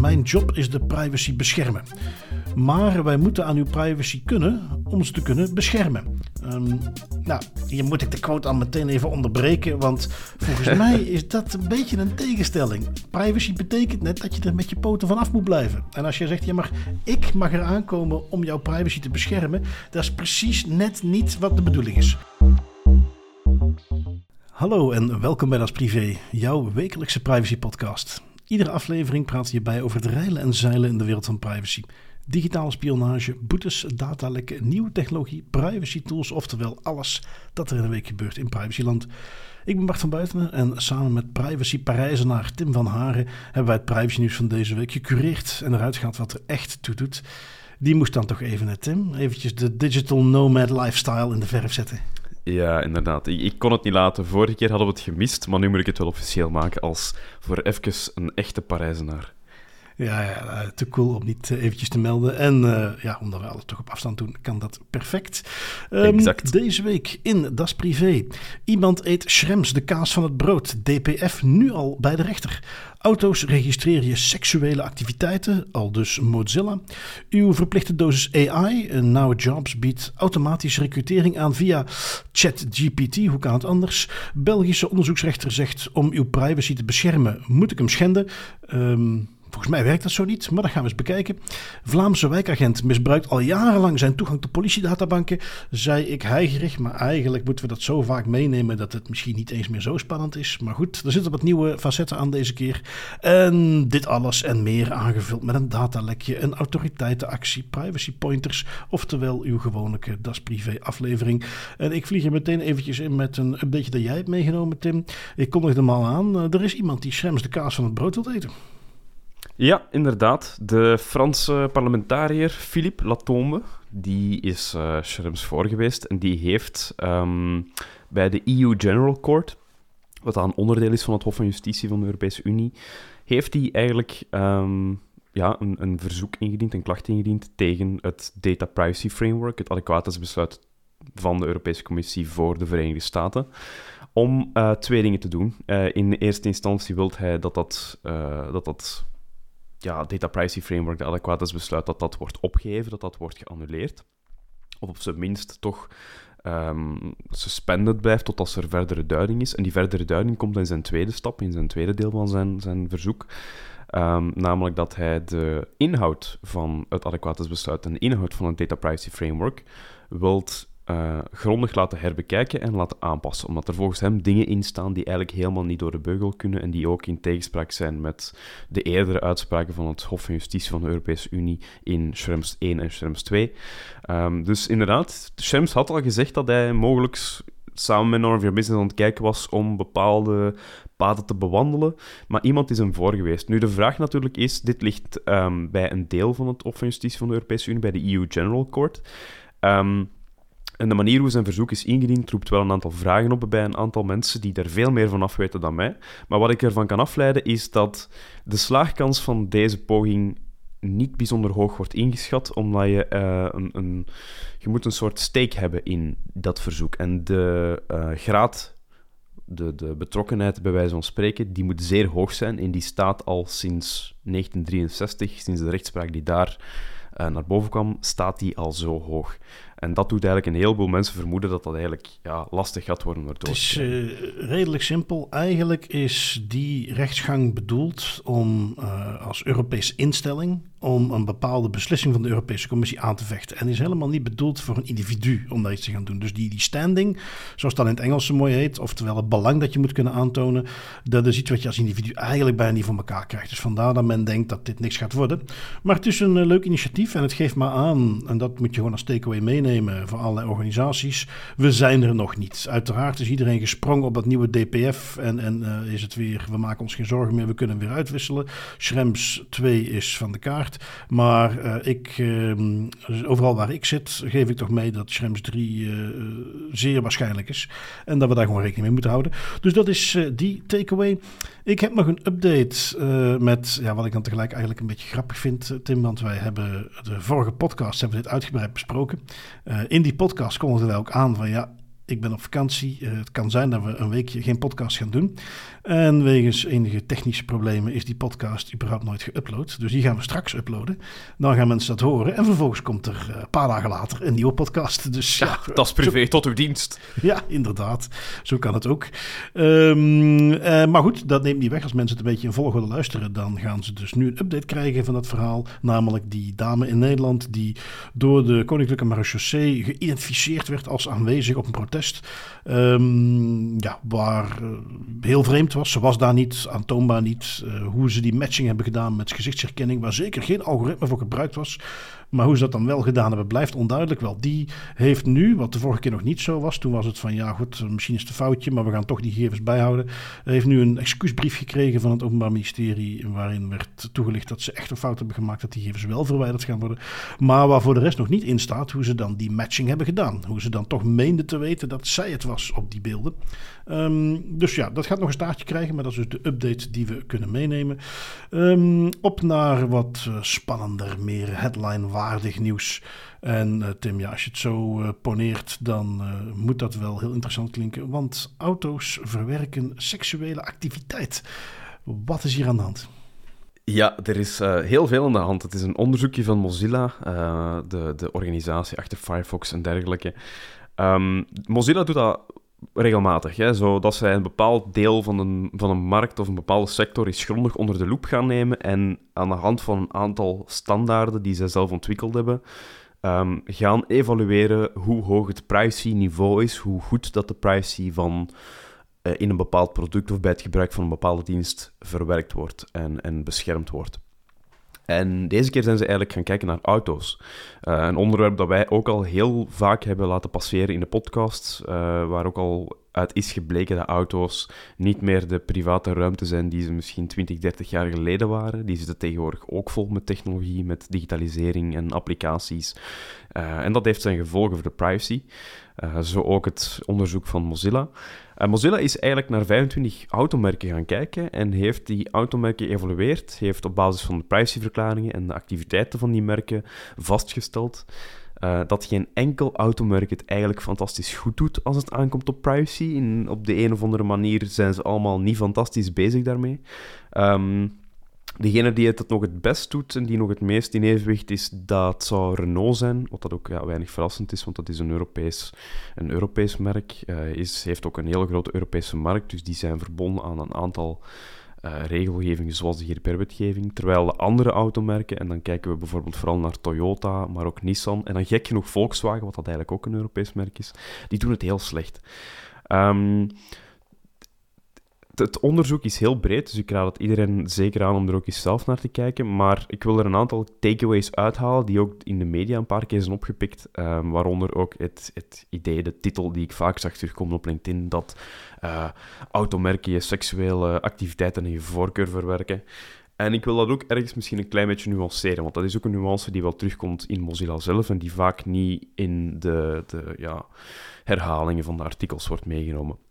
Mijn job is de privacy beschermen. Maar wij moeten aan uw privacy kunnen om ze te kunnen beschermen. Um, nou, hier moet ik de quote al meteen even onderbreken, want volgens mij is dat een beetje een tegenstelling. Privacy betekent net dat je er met je poten vanaf moet blijven. En als je zegt, ja maar ik mag er aankomen om jouw privacy te beschermen, dat is precies net niet wat de bedoeling is. Hallo en welkom bij Das Privé, jouw wekelijkse privacy podcast. Iedere aflevering praat je bij over het reilen en zeilen in de wereld van privacy. Digitale spionage, boetes, datalekken, nieuwe technologie, privacy tools, oftewel alles dat er in een week gebeurt in privacyland. Ik ben Bart van Buitenen en samen met privacy Parijzenaar Tim van Haren hebben wij het privacy nieuws van deze week gecureerd en eruit gehaald wat er echt toe doet. Die moest dan toch even, net Tim, eventjes de digital nomad lifestyle in de verf zetten. Ja, inderdaad. Ik, kon het niet laten. Vorige keer hadden we het gemist, maar nu moet ik het wel officieel maken als voor even een echte Parijzenaar. Ja, ja, eh, te cool om niet eh, eventjes te melden. En uh, ja, omdat we alles toch op afstand doen, kan dat perfect. Um, exact. Deze week in Das Privé. Iemand eet Schrems, de kaas van het brood. DPF nu al bij de rechter. Auto's registreren je seksuele activiteiten, al dus Mozilla. Uw verplichte dosis AI, Now Jobs, biedt automatische recrutering aan via ChatGPT. Hoe kan het anders? Belgische onderzoeksrechter zegt om uw privacy te beschermen, moet ik hem schenden. Um, Volgens mij werkt dat zo niet, maar dat gaan we eens bekijken. Vlaamse wijkagent misbruikt al jarenlang zijn toegang tot politiedatabanken. Zei ik heigerig, maar eigenlijk moeten we dat zo vaak meenemen dat het misschien niet eens meer zo spannend is. Maar goed, er zitten wat nieuwe facetten aan deze keer. En dit alles en meer aangevuld met een datalekje, een autoriteitenactie, privacy pointers, oftewel uw gewone Das Privé aflevering. En ik vlieg er meteen eventjes in met een update dat jij hebt meegenomen, Tim. Ik kondigde hem al aan. Er is iemand die Schrems de kaas van het brood wil eten. Ja, inderdaad. De Franse parlementariër Philippe Latombe, die is uh, Schrems voor geweest en die heeft um, bij de EU General Court, wat een onderdeel is van het Hof van Justitie van de Europese Unie, heeft hij eigenlijk um, ja, een, een verzoek ingediend, een klacht ingediend tegen het Data Privacy Framework, het adequatesbesluit van de Europese Commissie voor de Verenigde Staten om uh, twee dingen te doen. Uh, in eerste instantie wil hij dat dat, dat, dat ja, data privacy framework, de adequates besluit dat dat wordt opgeheven, dat dat wordt geannuleerd. Of op zijn minst toch um, suspended blijft totdat er verdere duiding is. En die verdere duiding komt in zijn tweede stap, in zijn tweede deel van zijn, zijn verzoek. Um, namelijk dat hij de inhoud van het adequates besluit en de inhoud van het data privacy framework wilt uh, grondig laten herbekijken en laten aanpassen. Omdat er volgens hem dingen in staan die eigenlijk helemaal niet door de beugel kunnen en die ook in tegenspraak zijn met de eerdere uitspraken van het Hof van Justitie van de Europese Unie in Schrems 1 en Schrems 2. Um, dus inderdaad, Schrems had al gezegd dat hij mogelijk samen met Norm Business aan het kijken was om bepaalde paden te bewandelen, maar iemand is hem voor geweest. Nu, de vraag natuurlijk is, dit ligt um, bij een deel van het Hof van Justitie van de Europese Unie, bij de EU General Court. Um, en de manier hoe zijn verzoek is ingediend roept wel een aantal vragen op bij een aantal mensen die er veel meer van af weten dan mij. Maar wat ik ervan kan afleiden is dat de slaagkans van deze poging niet bijzonder hoog wordt ingeschat, omdat je, uh, een, een, je moet een soort stake hebben in dat verzoek. En de uh, graad, de, de betrokkenheid bij wijze van spreken, die moet zeer hoog zijn. En die staat al sinds 1963, sinds de rechtspraak die daar uh, naar boven kwam, staat die al zo hoog. En dat doet eigenlijk een heleboel mensen vermoeden dat dat eigenlijk ja, lastig gaat worden door Het is uh, redelijk simpel. Eigenlijk is die rechtsgang bedoeld om uh, als Europese instelling om een bepaalde beslissing van de Europese Commissie aan te vechten. En is helemaal niet bedoeld voor een individu om dat iets te gaan doen. Dus die, die standing, zoals dat in het Engels zo mooi heet, oftewel het belang dat je moet kunnen aantonen, dat is iets wat je als individu eigenlijk bijna niet voor elkaar krijgt. Dus vandaar dat men denkt dat dit niks gaat worden. Maar het is een uh, leuk initiatief en het geeft maar aan, en dat moet je gewoon als takeaway meenemen voor allerlei organisaties, we zijn er nog niet. Uiteraard is iedereen gesprongen op dat nieuwe DPF en, en uh, is het weer, we maken ons geen zorgen meer, we kunnen weer uitwisselen. Schrems 2 is van de kaart. Maar uh, ik, uh, overal waar ik zit, geef ik toch mee dat Schrems 3 uh, zeer waarschijnlijk is. En dat we daar gewoon rekening mee moeten houden. Dus dat is die takeaway. Ik heb nog een update met ja, wat ik dan tegelijk eigenlijk een beetje grappig vind, Tim. Want wij hebben de vorige podcast hebben dit uitgebreid besproken. in die podcast kondigden wij ook aan van ja, ik ben op vakantie. Eh, het kan zijn dat we een weekje geen podcast gaan doen. En wegens enige technische problemen is die podcast überhaupt nooit geüpload. Dus die gaan we straks uploaden. Dan gaan mensen dat horen. En vervolgens komt er eh, een paar dagen later een nieuwe podcast. Dus, ja, dat is privé tot uw dienst. Ja, inderdaad. Zo kan het ook. Um, maar goed, dat neemt niet weg. Als mensen het een beetje in volgorde luisteren, dan gaan ze dus nu een update krijgen van dat verhaal. Namelijk die dame in Nederland die door de Koninklijke Marechaussee geïdentificeerd werd als aanwezig op een protest. Um, ja, waar uh, heel vreemd Ze was daar niet, aantoonbaar niet. Uh, hoe ze die matching hebben gedaan met gezichtsherkenning, waar zeker geen algoritme voor gebruikt was. Maar hoe ze dat dan wel gedaan hebben, blijft onduidelijk. Wel, die heeft nu, wat de vorige keer nog niet zo was, toen was het van ja goed, misschien is het een foutje, maar we gaan toch die gegevens bijhouden. Heeft nu een excuusbrief gekregen van het Openbaar Ministerie, waarin werd toegelicht dat ze echt een fout hebben gemaakt, dat die gegevens wel verwijderd gaan worden. Maar waar voor de rest nog niet in staat hoe ze dan die matching hebben gedaan. Hoe ze dan toch meenden te weten dat zij het was op die beelden. Um, dus ja, dat gaat nog een staartje krijgen, maar dat is dus de update die we kunnen meenemen. Um, op naar wat uh, spannender, meer headline-waardig nieuws. En uh, Tim, ja, als je het zo uh, poneert, dan moet dat wel heel interessant klinken. Want auto's verwerken seksuele activiteit. Wat is hier aan de hand? Ja, er is heel veel aan de hand. Het is een onderzoekje van Mozilla, de, de organisatie achter Firefox en dergelijke. Um, Mozilla doet dat regelmatig. Hè, zodat zij een bepaald deel van een, van een markt of een bepaalde sector is grondig onder de loep gaan nemen en aan de hand van een aantal standaarden die zij zelf ontwikkeld hebben, um, gaan evalueren hoe hoog het privacy-niveau is, hoe goed dat de privacy van uh, in een bepaald product of bij het gebruik van een bepaalde dienst verwerkt wordt en, en beschermd wordt. En deze keer zijn ze eigenlijk gaan kijken naar auto's. Uh, een onderwerp dat wij ook al heel vaak hebben laten passeren in de podcast, uh, waar ook al uit is gebleken dat auto's niet meer de private ruimte zijn die ze misschien 20, 30 jaar geleden waren. Die zitten tegenwoordig ook vol met technologie, met digitalisering en applicaties. Uh, en dat heeft zijn gevolgen voor de privacy. zo ook het onderzoek van Mozilla. Uh, Mozilla is eigenlijk naar 25 automerken gaan kijken en heeft die automerken geëvalueerd, heeft op basis van de privacyverklaringen en de activiteiten van die merken vastgesteld uh, dat geen enkel automerk het eigenlijk fantastisch goed doet als het aankomt op privacy. In, op de een of andere manier zijn ze allemaal niet fantastisch bezig daarmee. Um, Degene die het nog het best doet en die nog het meest in evenwicht is, dat zou Renault zijn. Wat dat ook ja, weinig verrassend is, want dat is een Europees, een Europees merk. Uh, is, heeft ook een hele grote Europese markt, dus die zijn verbonden aan een aantal uh, regelgevingen zoals de GDPR-wetgeving. Terwijl de andere automerken, en dan kijken we bijvoorbeeld vooral naar Toyota, maar ook Nissan, en dan gek genoeg Volkswagen, wat dat eigenlijk ook een Europees merk is, die doen het heel slecht. Um, het onderzoek is heel breed, dus ik raad het iedereen zeker aan om er ook eens zelf naar te kijken. Maar ik wil er een aantal takeaways uithalen die ook in de media een paar keer zijn opgepikt. Um, waaronder ook het, het idee, de titel die ik vaak zag terugkomen op LinkedIn, dat uh, automerken je seksuele activiteiten en je voorkeur verwerken. En ik wil dat ook ergens misschien een klein beetje nuanceren, want dat is ook een nuance die wel terugkomt in Mozilla zelf en die vaak niet in de, de ja, herhalingen van de artikels wordt meegenomen.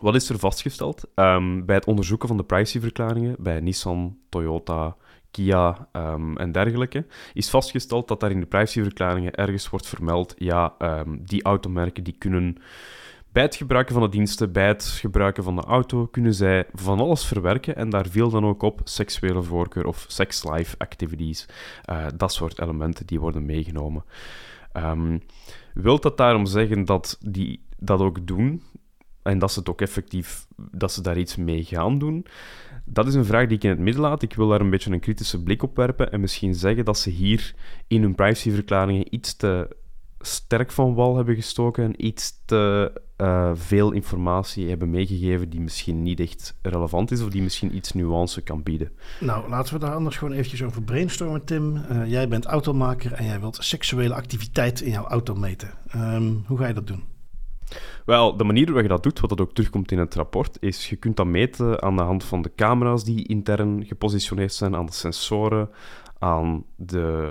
Wat is er vastgesteld? Um, bij het onderzoeken van de privacyverklaringen bij Nissan, Toyota, Kia um, en dergelijke, is vastgesteld dat daar in de privacyverklaringen ergens wordt vermeld, ja, um, die automerken die kunnen bij het gebruiken van de diensten, bij het gebruiken van de auto, kunnen zij van alles verwerken en daar viel dan ook op seksuele voorkeur of sex-life activities. Uh, dat soort elementen die worden meegenomen. Wilt dat daarom zeggen dat die dat ook doen? En dat ze het ook effectief, dat ze daar iets mee gaan doen. Dat is een vraag die ik in het midden laat. Ik wil daar een beetje een kritische blik op werpen en misschien zeggen dat ze hier in hun privacyverklaringen iets te sterk van wal hebben gestoken en iets te uh, veel informatie hebben meegegeven die misschien niet echt relevant is of die misschien iets nuance kan bieden. Nou, laten we daar anders gewoon eventjes over brainstormen, Tim. Uh, jij bent automaker en jij wilt seksuele activiteit in jouw auto meten. Um, hoe ga je dat doen? Wel, de manier waarop je dat doet, wat dat ook terugkomt in het rapport, is je kunt dat meten aan de hand van de camera's die intern gepositioneerd zijn, aan de sensoren, aan de,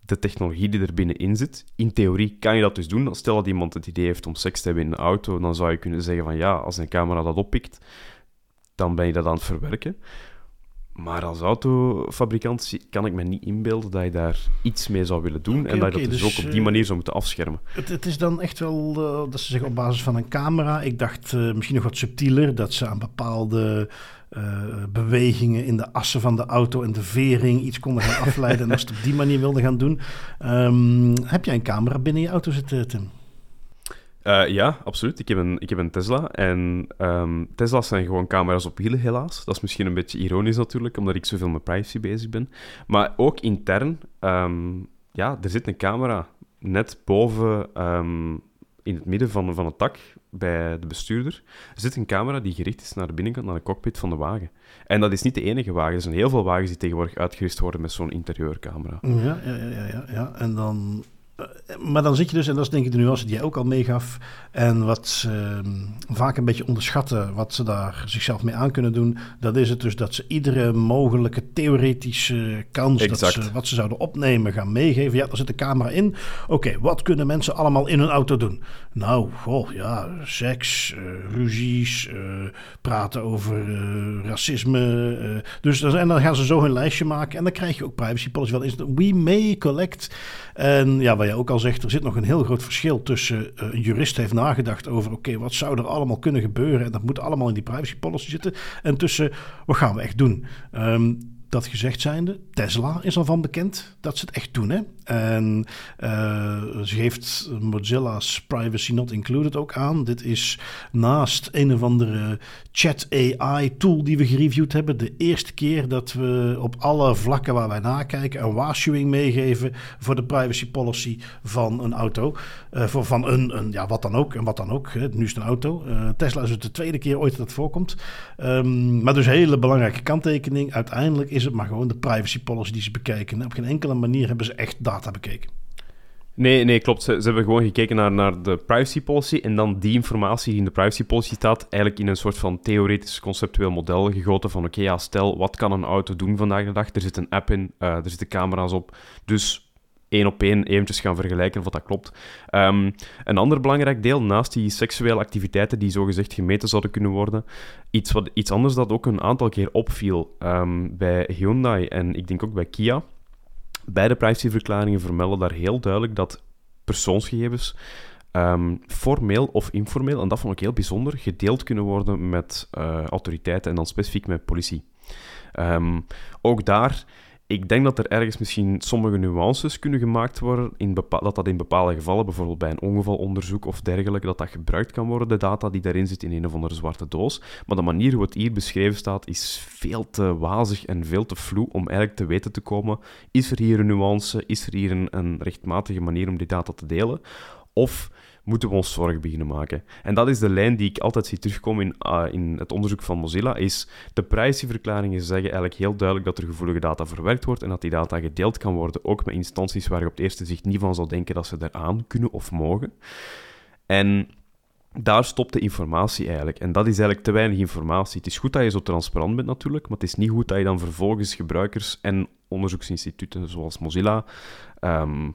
de technologie die er binnenin zit. In theorie kan je dat dus doen. Stel dat iemand het idee heeft om seks te hebben in een auto, dan zou je kunnen zeggen van ja, als een camera dat oppikt, dan ben je dat aan het verwerken. Maar als autofabrikant kan ik me niet inbeelden dat je daar iets mee zou willen doen en dat je dat dus, dus ook op die manier zou moeten afschermen. Het, het is dan echt wel dat ze zeggen op basis van een camera. Ik dacht misschien nog wat subtieler dat ze aan bepaalde bewegingen in de assen van de auto en de vering iets konden gaan afleiden en dat ze het op die manier wilden gaan doen. Ehm, heb jij een camera binnen je auto zitten, Tim? Uh, ja, absoluut. Ik heb een, ik heb een Tesla. En um, Tesla's zijn gewoon camera's op wielen, helaas. Dat is misschien een beetje ironisch natuurlijk, omdat ik zoveel met privacy bezig ben. Maar ook intern, um, ja, er zit een camera net boven, um, in het midden van, van het tak, bij de bestuurder. Er zit een camera die gericht is naar de binnenkant, naar de cockpit van de wagen. En dat is niet de enige wagen. Er zijn heel veel wagens die tegenwoordig uitgerust worden met zo'n interieurcamera. Ja, ja, ja, ja, ja. En dan eh, maar dan zit je dus, en dat is denk ik de nuance die jij ook al meegaf, en wat ze uh, vaak een beetje onderschatten, wat ze daar zichzelf mee aan kunnen doen, dat is het dus dat ze iedere mogelijke theoretische kans dat ze wat ze zouden opnemen gaan meegeven. Ja, daar zit de camera in. Oké, wat kunnen mensen allemaal in hun auto doen? Nou, goh, ja, seks, uh, ruzies, uh, praten over racisme. dus en dan gaan ze zo hun lijstje maken en dan krijg je ook privacy policy wel eens. We may collect. En ja, wat je ook al zegt, er zit nog een heel groot verschil tussen uh, een jurist heeft nagedacht over oké, wat zou er allemaal kunnen gebeuren en dat moet allemaal in die privacy policy zitten en tussen wat gaan we echt doen. Um, dat gezegd zijnde, Tesla is al van bekend dat ze het echt doen. Hè? En uh, ze geeft Mozilla's Privacy Not Included ook aan. Dit is naast een of andere chat AI tool die we gereviewd hebben. De eerste keer dat we op alle vlakken waar wij nakijken een waarschuwing meegeven voor de privacy policy van een auto. Uh, voor, van een, een, ja, wat dan ook en wat dan ook. Hè. Nu is het een auto. Uh, Tesla is het de tweede keer ooit dat voorkomt. Um, maar dus hele belangrijke kanttekening. Uiteindelijk is het maar gewoon de privacy policy die ze bekijken. Op geen enkele manier hebben ze echt data bekeken. Nee, nee, klopt. Ze, ze, hebben gewoon gekeken naar, naar de privacy policy en dan die informatie die in de privacy policy staat, eigenlijk in een soort van theoretisch conceptueel model gegoten van oké, ja, stel, wat kan een auto doen vandaag de dag? Er zit een app in, uh, er zitten camera's op, dus één op één eventjes gaan vergelijken of dat klopt. Um, een ander belangrijk deel, naast die seksuele activiteiten die zogezegd gemeten zouden kunnen worden, iets, wat, iets anders dat ook een aantal keer opviel um, bij Hyundai en ik denk ook bij Kia. Beide privacyverklaringen vermelden daar heel duidelijk dat persoonsgegevens um, formeel of informeel, en dat vond ik heel bijzonder, gedeeld kunnen worden met uh, autoriteiten en dan specifiek met politie. Ook daar ik denk dat er ergens misschien sommige nuances kunnen gemaakt worden, in dat dat in bepaalde gevallen, bijvoorbeeld bij een ongevalonderzoek of dergelijke, dat dat gebruikt kan worden, de data die daarin zit in een of andere zwarte doos. Maar de manier hoe het hier beschreven staat, is veel te wazig en veel te vloe om eigenlijk te weten te komen, is er hier een nuance, is er hier een, een rechtmatige manier om die data te delen? Of moeten we ons zorgen beginnen maken. En dat is de lijn die ik altijd zie terugkomen in, uh, in het onderzoek van Mozilla, is de privacyverklaringen zeggen eigenlijk heel duidelijk dat er gevoelige data verwerkt wordt en dat die data gedeeld kan worden, ook met instanties waar je op het eerste zicht niet van zou denken dat ze eraan kunnen of mogen. En daar stopt de informatie eigenlijk. En dat is eigenlijk te weinig informatie. Het is goed dat je zo transparant bent natuurlijk, maar het is niet goed dat je dan vervolgens gebruikers en onderzoeksinstituten zoals Mozilla um,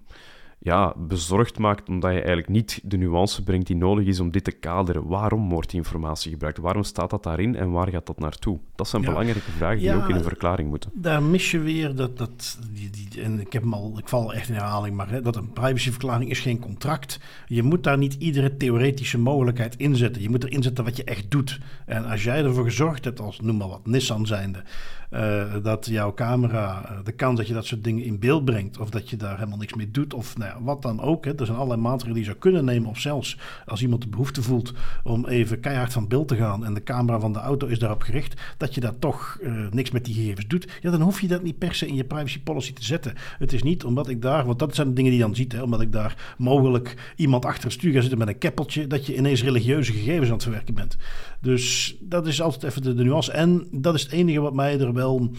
ja, bezorgd maakt, omdat je eigenlijk niet de nuance brengt die nodig is om dit te kaderen. Waarom wordt die informatie gebruikt? Waarom staat dat daarin en waar gaat dat naartoe? Dat zijn belangrijke vragen die ook in een verklaring moeten. Daar mis je weer dat, dat die, die, en ik heb hem al, ik val echt in herhaling, maar hè, dat een privacyverklaring is geen contract. Je moet daar niet iedere theoretische mogelijkheid inzetten. Je moet erin zetten wat je echt doet. En als jij ervoor gezorgd hebt, als noem maar wat Nissan zijnde, uh, dat jouw camera, uh, de kans dat je dat soort dingen in beeld brengt, of dat je daar helemaal niks mee doet, of nou ja, wat dan ook. Hè. Er zijn allerlei maatregelen die je zou kunnen nemen, of zelfs als iemand de behoefte voelt om even keihard van beeld te gaan en de camera van de auto is daarop gericht, dat je daar toch uh, niks met die gegevens doet. Ja, dan hoef je dat niet per se in je privacy policy te zetten. Het is niet omdat ik daar, want dat zijn de dingen die je dan ziet, omdat ik daar mogelijk iemand achter het stuur ga zitten met een keppeltje, dat je ineens religieuze gegevens aan het verwerken bent. Dus dat is altijd even de, de nuance. En dat is het enige wat mij er wel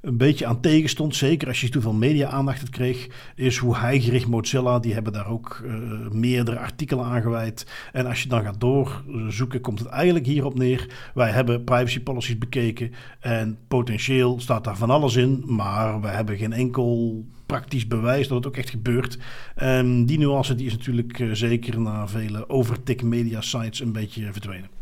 een beetje aan tegenstond, zeker als je te veel media-aandacht kreeg, is hoe hij gericht Mozilla, die hebben daar ook uh, meerdere artikelen aan gewijd. En als je dan gaat doorzoeken, komt het eigenlijk hierop neer. Wij hebben privacy policies bekeken en potentieel staat daar van alles in, maar we hebben geen enkel praktisch bewijs dat het ook echt gebeurt. En die nuance die is natuurlijk uh, zeker na vele overtik media sites een beetje verdwenen.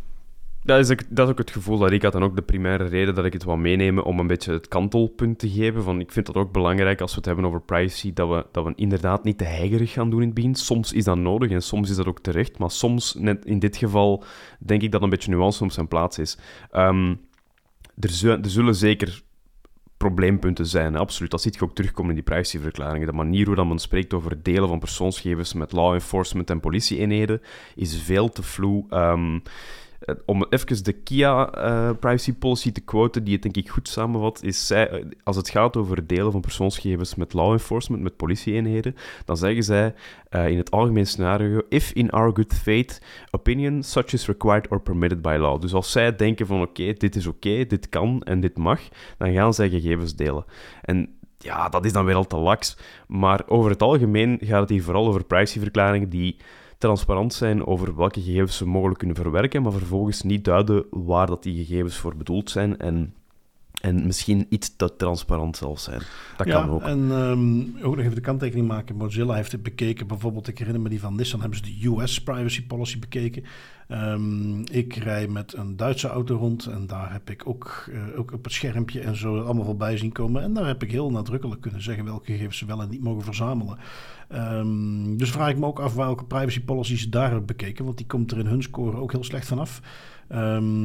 Dat is, ook, dat is ook het gevoel dat ik had en ook de primaire reden dat ik het wil meenemen om een beetje het kantelpunt te geven. Van, ik vind dat ook belangrijk als we het hebben over privacy, dat we, dat we inderdaad niet te heigerig gaan doen in het begin. Soms is dat nodig en soms is dat ook terecht, maar soms, net in dit geval, denk ik dat een beetje nuance op zijn plaats is. Um, er, zullen zeker probleempunten zijn. Absoluut. Dat ziet je ook terugkomen in die privacyverklaringen. De manier hoe men spreekt over delen van persoonsgegevens met law enforcement en politieeenheden is veel te vloe. Um, om even de Kia uh, privacy policy te quoten, die het denk ik goed samenvat, is zij, eh, als het gaat over het delen van persoonsgegevens met law enforcement, met politieeenheden, dan zeggen zij in het algemeen scenario, if in our good faith opinion such is required or permitted by law. Dus als zij denken van oké, dit is oké, dit kan en dit mag, dan gaan zij gegevens delen. En ja, dat is dan weer al te laks. Maar over het algemeen gaat het hier vooral over privacyverklaringen die transparant zijn over welke gegevens ze mogelijk kunnen verwerken, maar vervolgens niet duiden waar dat die gegevens voor bedoeld zijn en en misschien iets te transparant zal zijn. Dat ja, kan ook. En um, ook nog even de kanttekening maken. Mozilla heeft het bekeken. Bijvoorbeeld, ik herinner me die van Nissan, hebben ze de US privacy policy bekeken. Um, ik rij met een Duitse auto rond en daar heb ik ook, uh, ook op het schermpje en zo allemaal voorbij zien komen. En daar heb ik heel nadrukkelijk kunnen zeggen welke gegevens ze wel en niet mogen verzamelen. Um, dus vraag ik me ook af welke privacy policies ze daar hebben bekeken, want die komt er in hun score ook heel slecht vanaf.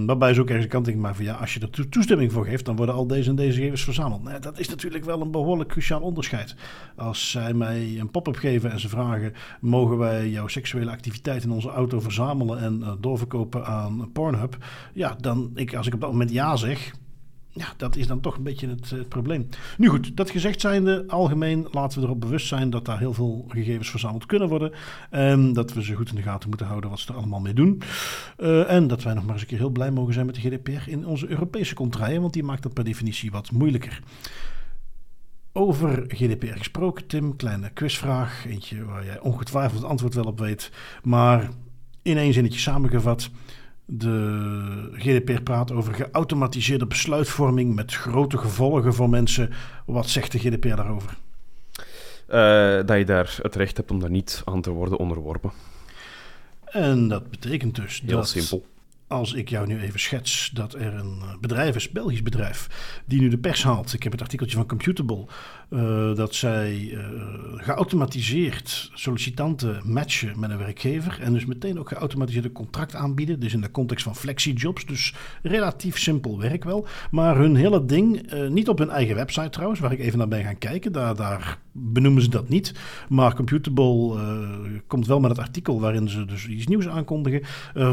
Waarbij ze ook ergens de kant maken van ja, als je er toestemming voor geeft, dan worden al deze en deze gegevens verzameld. Nee, dat is natuurlijk wel een behoorlijk cruciaal onderscheid. Als zij mij een pop-up geven en ze vragen: mogen wij jouw seksuele activiteit in onze auto verzamelen en uh, doorverkopen aan Pornhub? Ja, dan ik, als ik op dat moment ja zeg, ja, dat is dan toch een beetje het, het, probleem. Nu goed, dat gezegd zijnde, algemeen laten we erop bewust zijn dat daar heel veel gegevens verzameld kunnen worden. En dat we ze goed in de gaten moeten houden wat ze er allemaal mee doen. Uh, en dat wij nog maar eens een keer heel blij mogen zijn met de GDPR in onze Europese contraien, want die maakt dat per definitie wat moeilijker. Over GDPR gesproken, Tim, kleine quizvraag. Eentje waar jij ongetwijfeld het antwoord wel op weet. Maar in één zinnetje samengevat. De GDPR praat over geautomatiseerde besluitvorming met grote gevolgen voor mensen. Wat zegt de GDPR daarover? Uh, dat je daar het recht hebt om daar niet aan te worden onderworpen. En dat betekent dus Heel dat simpel als ik jou nu even schets dat er een eh, bedrijf is, Belgisch bedrijf, die nu de pers haalt. Ik heb het artikeltje van Computable. Uh, dat zij uh, geautomatiseerd sollicitanten matchen met een werkgever. En dus meteen ook geautomatiseerde contract aanbieden. Dus in de context van flexijobs. Dus relatief simpel werk wel. Maar hun hele ding, uh, niet op hun eigen website trouwens, waar ik even naar ben gaan kijken. Daar, daar benoemen ze dat niet. Maar Computable komt wel met het artikel waarin ze dus iets nieuws aankondigen.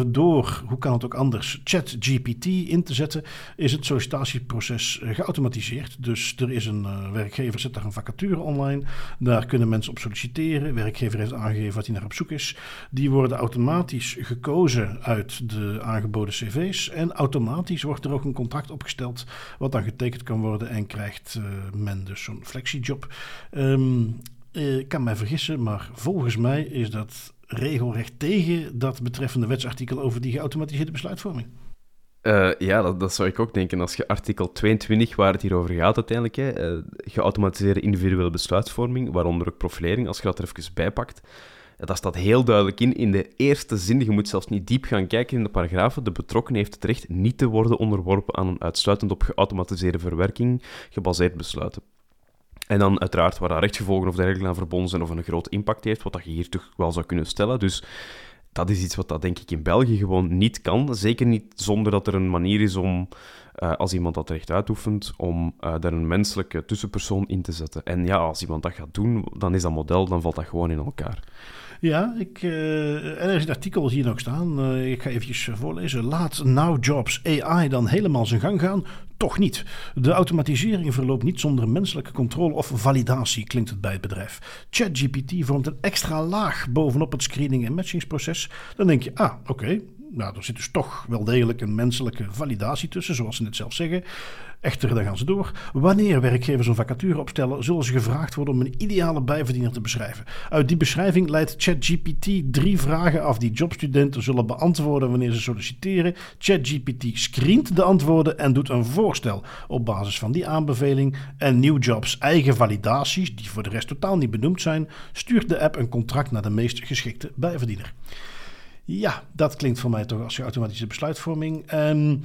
door, hoe kan het ook anders, ChatGPT in te zetten, is het sollicitatieproces geautomatiseerd. Dus er is een werkgever zet daar een vacature online. Daar kunnen mensen op solliciteren. Werkgever heeft aangegeven wat hij naar op zoek is. Die worden automatisch gekozen uit de aangeboden cv's. En automatisch wordt er ook een contract opgesteld, wat dan getekend kan worden en krijgt uh, men dus zo'n flexiejob. Ik kan mij vergissen, maar volgens mij is dat regelrecht tegen dat betreffende wetsartikel over die geautomatiseerde besluitvorming. Uh, ja, dat, zou ik ook denken. Als je artikel 22, waar het hier over gaat uiteindelijk, hè, uh, geautomatiseerde individuele besluitvorming, waaronder ook profilering, als je dat er even bijpakt, ja, dat staat heel duidelijk in. In de eerste zin, je moet zelfs niet diep gaan kijken in de paragrafen, de betrokkenen heeft het recht niet te worden onderworpen aan een uitsluitend op geautomatiseerde verwerking gebaseerd besluiten. En dan uiteraard waar daar rechtsgevolgen of dergelijke aan verbonden zijn of een groot impact heeft, wat dat je hier toch wel zou kunnen stellen. Dus dat is iets wat dat denk ik in België gewoon niet kan. Zeker niet zonder dat er een manier is om, uh, als iemand dat recht uitoefent, om uh, daar een menselijke tussenpersoon in te zetten. En ja, als iemand dat gaat doen, dan is dat model, dan valt dat gewoon in elkaar. Ja, ik, uh, er is een artikel hier nog staan. Uh, ik ga eventjes voorlezen. Laat Now Jobs AI dan helemaal zijn gang gaan? Toch niet. De automatisering verloopt niet zonder menselijke controle of validatie, klinkt het bij het bedrijf. ChatGPT vormt een extra laag bovenop het screening- en matchingsproces. Dan denk je, ah, oké, nou, er zit dus toch wel degelijk een menselijke validatie tussen, zoals ze net zelf zeggen. Echter, dan gaan ze door. Wanneer werkgevers een vacature opstellen, zullen ze gevraagd worden om een ideale bijverdiener te beschrijven. Uit die beschrijving leidt ChatGPT drie vragen af die jobstudenten zullen beantwoorden wanneer ze solliciteren. ChatGPT screent de antwoorden en doet een voorstel op basis van die aanbeveling. En New Jobs eigen validaties, die voor de rest totaal niet benoemd zijn, stuurt de app een contract naar de meest geschikte bijverdiener. Ja, dat klinkt voor mij toch als je automatische besluitvorming. En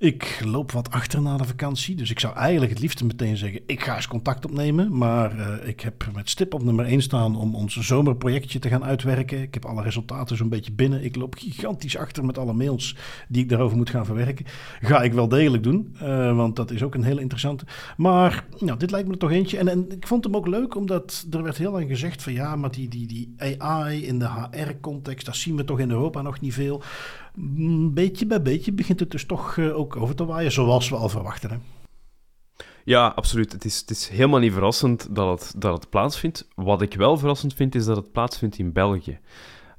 ik loop wat achter na de vakantie, dus ik zou eigenlijk het liefst meteen zeggen: ik ga eens contact opnemen. Maar uh, ik heb met stip op nummer 1 staan om ons zomerprojectje te gaan uitwerken. Ik heb alle resultaten zo'n beetje binnen. Ik loop gigantisch achter met alle mails die ik daarover moet gaan verwerken. Ga ik wel degelijk doen, uh, want dat is ook een heel interessante. Maar nou, dit lijkt me er toch eentje. En, en ik vond hem ook leuk, omdat er werd heel lang gezegd: van ja, maar die, die, die AI in de HR-context, dat zien we toch in Europa nog niet veel. Mm, beetje bij beetje begint het dus toch uh, ook over te waaien, zoals we al verwachten. Hè? Ja, absoluut. Het is, het is helemaal niet verrassend dat het, dat het plaatsvindt. Wat ik wel verrassend vind, is dat het plaatsvindt in België.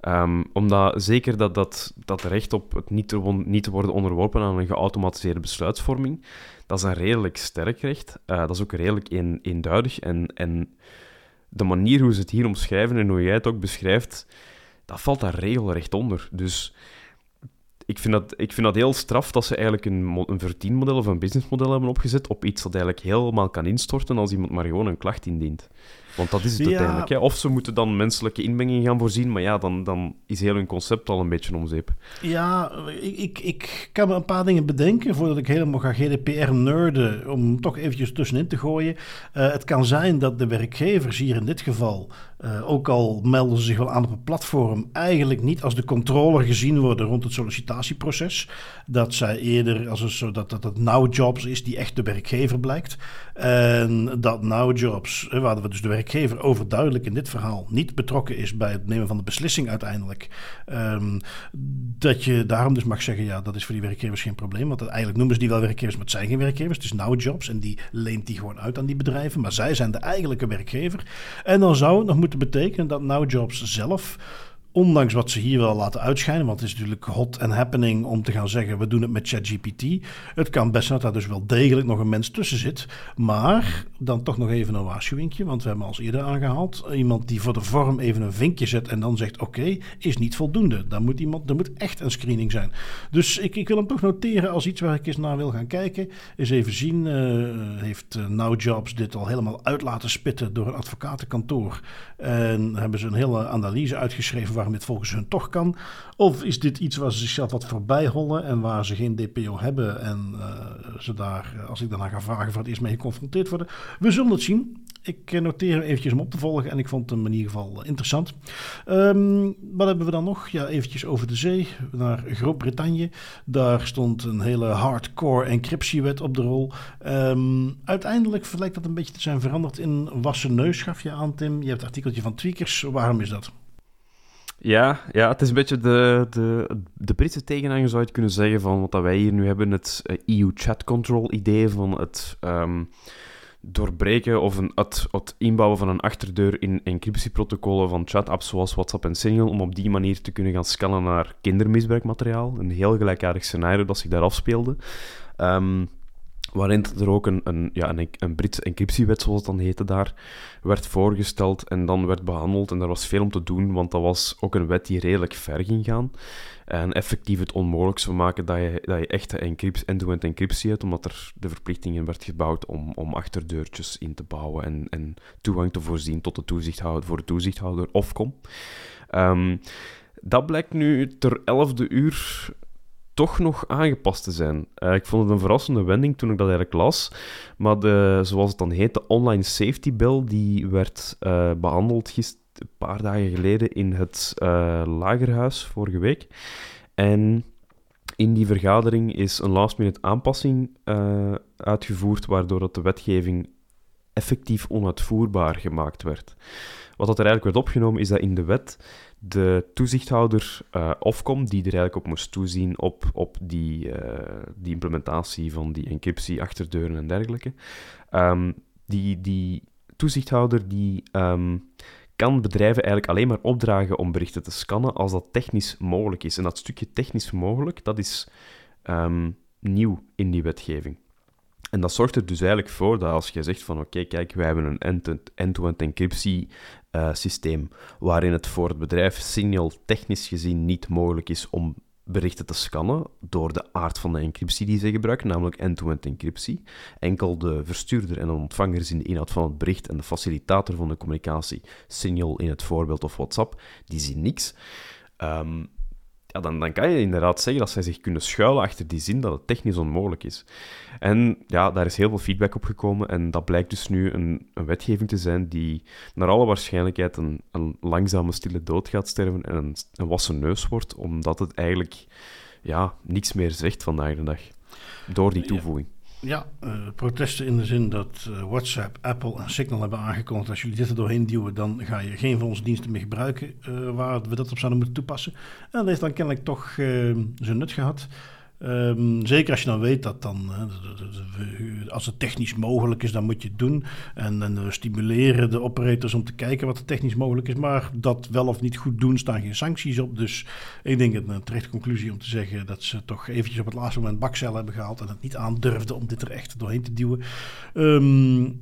Um, omdat zeker dat, dat, dat recht op het niet te, niet te worden onderworpen aan een geautomatiseerde besluitvorming, dat is een redelijk sterk recht. Uh, dat is ook redelijk een, eenduidig. En, en de manier hoe ze het hier omschrijven en hoe jij het ook beschrijft, dat valt daar regelrecht onder. Dus ik vind, dat, ik vind dat heel straf dat ze eigenlijk een, een verdienmodel of een businessmodel hebben opgezet op iets dat eigenlijk helemaal kan instorten als iemand maar gewoon een klacht indient. Want dat is het uiteindelijk. Hè. Of ze moeten dan menselijke inmenging gaan voorzien, maar ja, dan, dan is heel hun concept al een beetje omzeep. Ja, ik, ik, ik kan me een paar dingen bedenken voordat ik helemaal ga GDPR-nerden, om toch eventjes tussenin te gooien. Uh, het kan zijn dat de werkgevers hier in dit geval, uh, ook al melden ze zich wel aan op een platform, eigenlijk niet als de controller gezien worden rond het sollicitatieproces. Dat zij eerder als een soort dat, dat het Now Jobs is die echt de werkgever blijkt. En dat Now Jobs, waar we dus de werkgever overduidelijk in dit verhaal niet betrokken is bij het nemen van de beslissing uiteindelijk. Um, dat je daarom dus mag zeggen, ja, dat is voor die werkgevers geen probleem. Want eigenlijk noemen ze die wel werkgevers, maar het zijn geen werkgevers. Het is Now Jobs en die leent die gewoon uit aan die bedrijven. Maar zij zijn de eigenlijke werkgever. En dan zou het nog moeten betekenen dat Now Jobs zelf ondanks wat ze hier wel laten uitschijnen, want het is natuurlijk hot and happening om te gaan zeggen: we doen het met ChatGPT. Het kan best dat daar dus wel degelijk nog een mens tussen zit. Maar dan toch nog even een waarschuwingje, want we hebben als eerder aangehaald: iemand die voor de vorm even een vinkje zet en dan zegt: oké, is niet voldoende. Dan moet iemand, er moet echt een screening zijn. Dus ik, ik wil hem toch noteren als iets waar ik eens naar wil gaan kijken. Eens even zien: uh, heeft uh, Now Jobs dit al helemaal uit laten spitten door een advocatenkantoor? En hebben ze een hele analyse uitgeschreven waarom dit volgens hun toch kan? Of is dit iets waar ze zichzelf wat voorbij hollen en waar ze geen DPO hebben en uh, ze daar, als ik daarna ga vragen, voor het eerst mee geconfronteerd worden? We zullen het zien. Ik eh, noteer hem eventjes om op te volgen en ik vond hem in ieder geval interessant. Um, wat hebben we dan nog? Ja, eventjes over de zee naar Groot-Brittannië. Daar stond een hele hardcore encryptiewet op de rol. Um, uiteindelijk lijkt dat een beetje te zijn veranderd in wassen neus, gaf je aan Tim. Je hebt het artikeltje van Tweakers. Waarom is dat? Ja, ja, het is een beetje de, de, de Britse tegenhanger, zou je kunnen zeggen, van wat wij hier nu hebben, het EU eh, Chat Control idee van het um, doorbreken of een, het, het, inbouwen van een achterdeur in encryptieprotocollen van chat-apps zoals WhatsApp en Signal, om op die manier te kunnen gaan scannen naar kindermisbruikmateriaal. Een heel gelijkaardig scenario dat zich daar afspeelde. Um, waarin er ook een, een, ja, een, een Britse encryptiewet, zoals het dan heette daar, werd voorgesteld en dan werd behandeld. En daar was veel om te doen, want dat was ook een wet die redelijk ver ging gaan. En effectief het onmogelijk zou maken dat je, dat je echte end-to-end encryptie hebt, omdat er de verplichtingen werd gebouwd om, om achterdeurtjes in te bouwen en, en toegang te voorzien tot de toezichthouder voor de toezichthouder Ofcom. Um, dat blijkt nu ter elfde uur toch nog aangepast te zijn. Uh, ik vond het een verrassende wending toen ik dat eigenlijk las. Maar de, zoals het dan heet, de Online Safety Bill, die werd uh, behandeld gisteren, een paar dagen geleden in het uh, Lagerhuis, vorige week. En in die vergadering is een last-minute aanpassing uitgevoerd, waardoor dat de wetgeving effectief onuitvoerbaar gemaakt werd. Wat dat er eigenlijk werd opgenomen, is dat in de wet de toezichthouder uh, Ofcom, die er eigenlijk op moest toezien op, op die, uh, die implementatie van die encryptie, achterdeuren en dergelijke. Um, die, die toezichthouder die um, kan bedrijven eigenlijk alleen maar opdragen om berichten te scannen als dat technisch mogelijk is. En dat stukje technisch mogelijk, dat is um, nieuw in die wetgeving. En dat zorgt er dus eigenlijk voor dat als je zegt van oké, kijk, wij hebben een end-to-end encryptie uh, systeem waarin het voor het bedrijf Signal technisch gezien niet mogelijk is om berichten te scannen door de aard van de encryptie die ze gebruiken, namelijk end-to-end encryptie. Enkel de verstuurder en de ontvanger zien de inhoud van het bericht en de facilitator van de communicatie, Signal in het voorbeeld of WhatsApp, die zien niks. Um, ja, dan, dan kan je inderdaad zeggen dat zij zich kunnen schuilen achter die zin dat het technisch onmogelijk is. En ja, daar is heel veel feedback op gekomen en dat blijkt dus nu een, een wetgeving te zijn die naar alle waarschijnlijkheid een, een langzame, stille dood gaat sterven en een, een wassen neus wordt, omdat het eigenlijk ja, niks meer zegt vandaag de dag. Door die toevoeging. Ja, uh, protesten in de zin dat uh, WhatsApp, Apple en Signal hebben aangekondigd... als jullie dit er doorheen duwen, dan ga je geen van onze diensten meer gebruiken... Uh, waar we dat op zouden moeten toepassen. En dat heeft dan kennelijk toch zijn nut gehad... Um, zeker als je dan weet dat dan, als het technisch mogelijk is, dan moet je het doen. En, en, we stimuleren de operators om te kijken wat er technisch mogelijk is. Maar dat wel of niet goed doen, staan geen sancties op. Dus ik denk het een terechte conclusie om te zeggen dat ze toch eventjes op het laatste moment bakcel hebben gehaald. En het niet aandurfden om dit er echt doorheen te duwen. Um,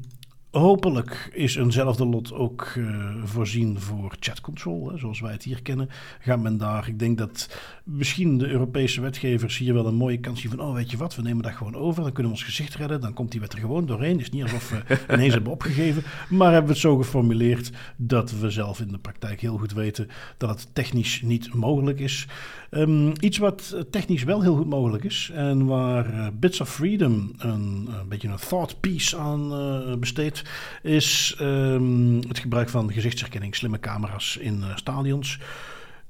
Hopelijk is eenzelfde lot ook uh, voorzien voor chat control, hè, zoals wij het hier kennen. Gaat men daar, ik denk dat misschien de Europese wetgevers hier wel een mooie kans zien van, oh weet je wat, we nemen dat gewoon over, dan kunnen we ons gezicht redden, dan komt die wet er gewoon doorheen. Het is niet alsof we ineens hebben opgegeven, maar hebben we het zo geformuleerd dat we zelf in de praktijk heel goed weten dat het technisch niet mogelijk is. Um, iets wat technisch wel heel goed mogelijk is en waar uh, Bits of Freedom een, een, beetje een thought piece aan uh, besteedt, is um, het gebruik van gezichtsherkenning, slimme camera's in uh, stadions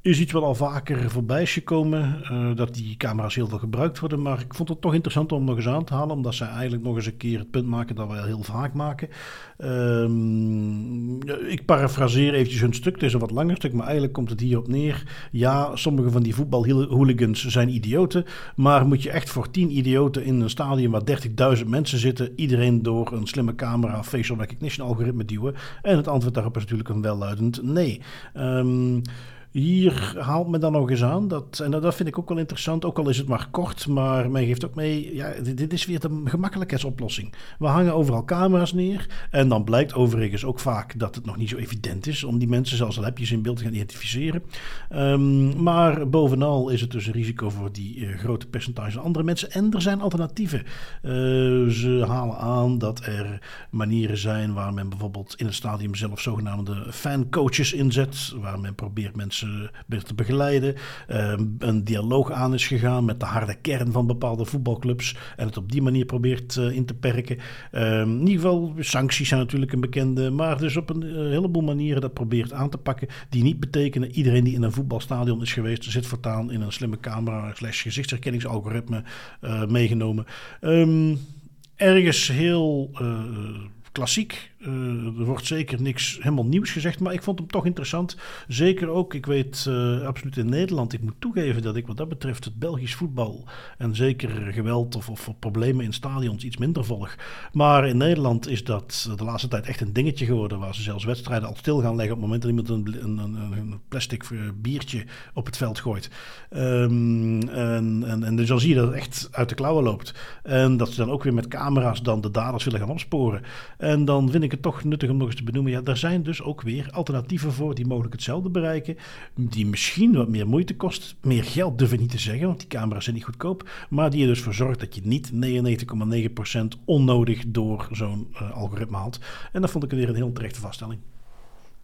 is iets wat al vaker voorbij is gekomen. Uh, dat die camera's heel veel gebruikt worden. Maar ik vond het toch interessant om nog eens aan te halen. Omdat zij eigenlijk nog eens een keer het punt maken dat wij heel vaak maken. Um, ik parafraseer eventjes hun stuk. Het is een wat langer stuk. Maar eigenlijk komt het hierop neer. Ja, sommige van die voetbalhooligans zijn idioten. Maar moet je echt voor tien idioten in een stadion waar 30.000 mensen zitten. Iedereen door een slimme camera facial recognition algoritme duwen? En het antwoord daarop is natuurlijk een welluidend nee. Um, hier haalt men dan nog eens aan, dat, en dat vind ik ook wel interessant, ook al is het maar kort, maar men geeft ook mee, ja, dit, is weer de gemakkelijkheidsoplossing. We hangen overal camera's neer en dan blijkt overigens ook vaak dat het nog niet zo evident is om die mensen zelfs al heb je ze in beeld te gaan identificeren. Um, maar bovenal is het dus een risico voor die uh, grote percentage andere mensen en er zijn alternatieven. Uh, ze halen aan dat er manieren zijn waar men bijvoorbeeld in het stadium zelf zogenaamde fancoaches inzet, waar men probeert mensen te begeleiden. Ehm, een dialoog aan is gegaan met de harde kern van bepaalde voetbalclubs. En het op die manier probeert uh, in te perken. Ehm, in ieder geval, sancties zijn natuurlijk een bekende. Maar dus op een uh, heleboel manieren dat probeert aan te pakken. Die niet betekenen iedereen die in een voetbalstadion is geweest. zit voortaan in een slimme camera slash gezichtsherkenningsalgoritme meegenomen. Um, ergens heel klassiek. Uh, er wordt zeker niks helemaal nieuws gezegd, maar ik vond hem toch interessant. Zeker ook, ik weet uh, absoluut in Nederland, ik moet toegeven dat ik wat dat betreft het Belgisch voetbal en zeker geweld of, of problemen in stadions iets minder volg. Maar in Nederland is dat de laatste tijd echt een dingetje geworden, waar ze zelfs wedstrijden al stil gaan leggen op het moment dat iemand een, een, een, een plastic eh, biertje op het veld gooit. Um, en, en, en dus dan zie je dat het echt uit de klauwen loopt. En dat ze dan ook weer met camera's dan de daders willen gaan opsporen. En dan vind ik het toch nuttig om nog eens te benoemen. Ja, er zijn dus ook weer alternatieven voor die mogelijk hetzelfde bereiken. Die misschien wat meer moeite kost. Meer geld durf ik niet te zeggen, want die camera's zijn niet goedkoop. Maar die er dus voor zorgt dat je niet 99,9% onnodig door zo'n uh, algoritme haalt. En dat vond ik weer een heel terechte vaststelling.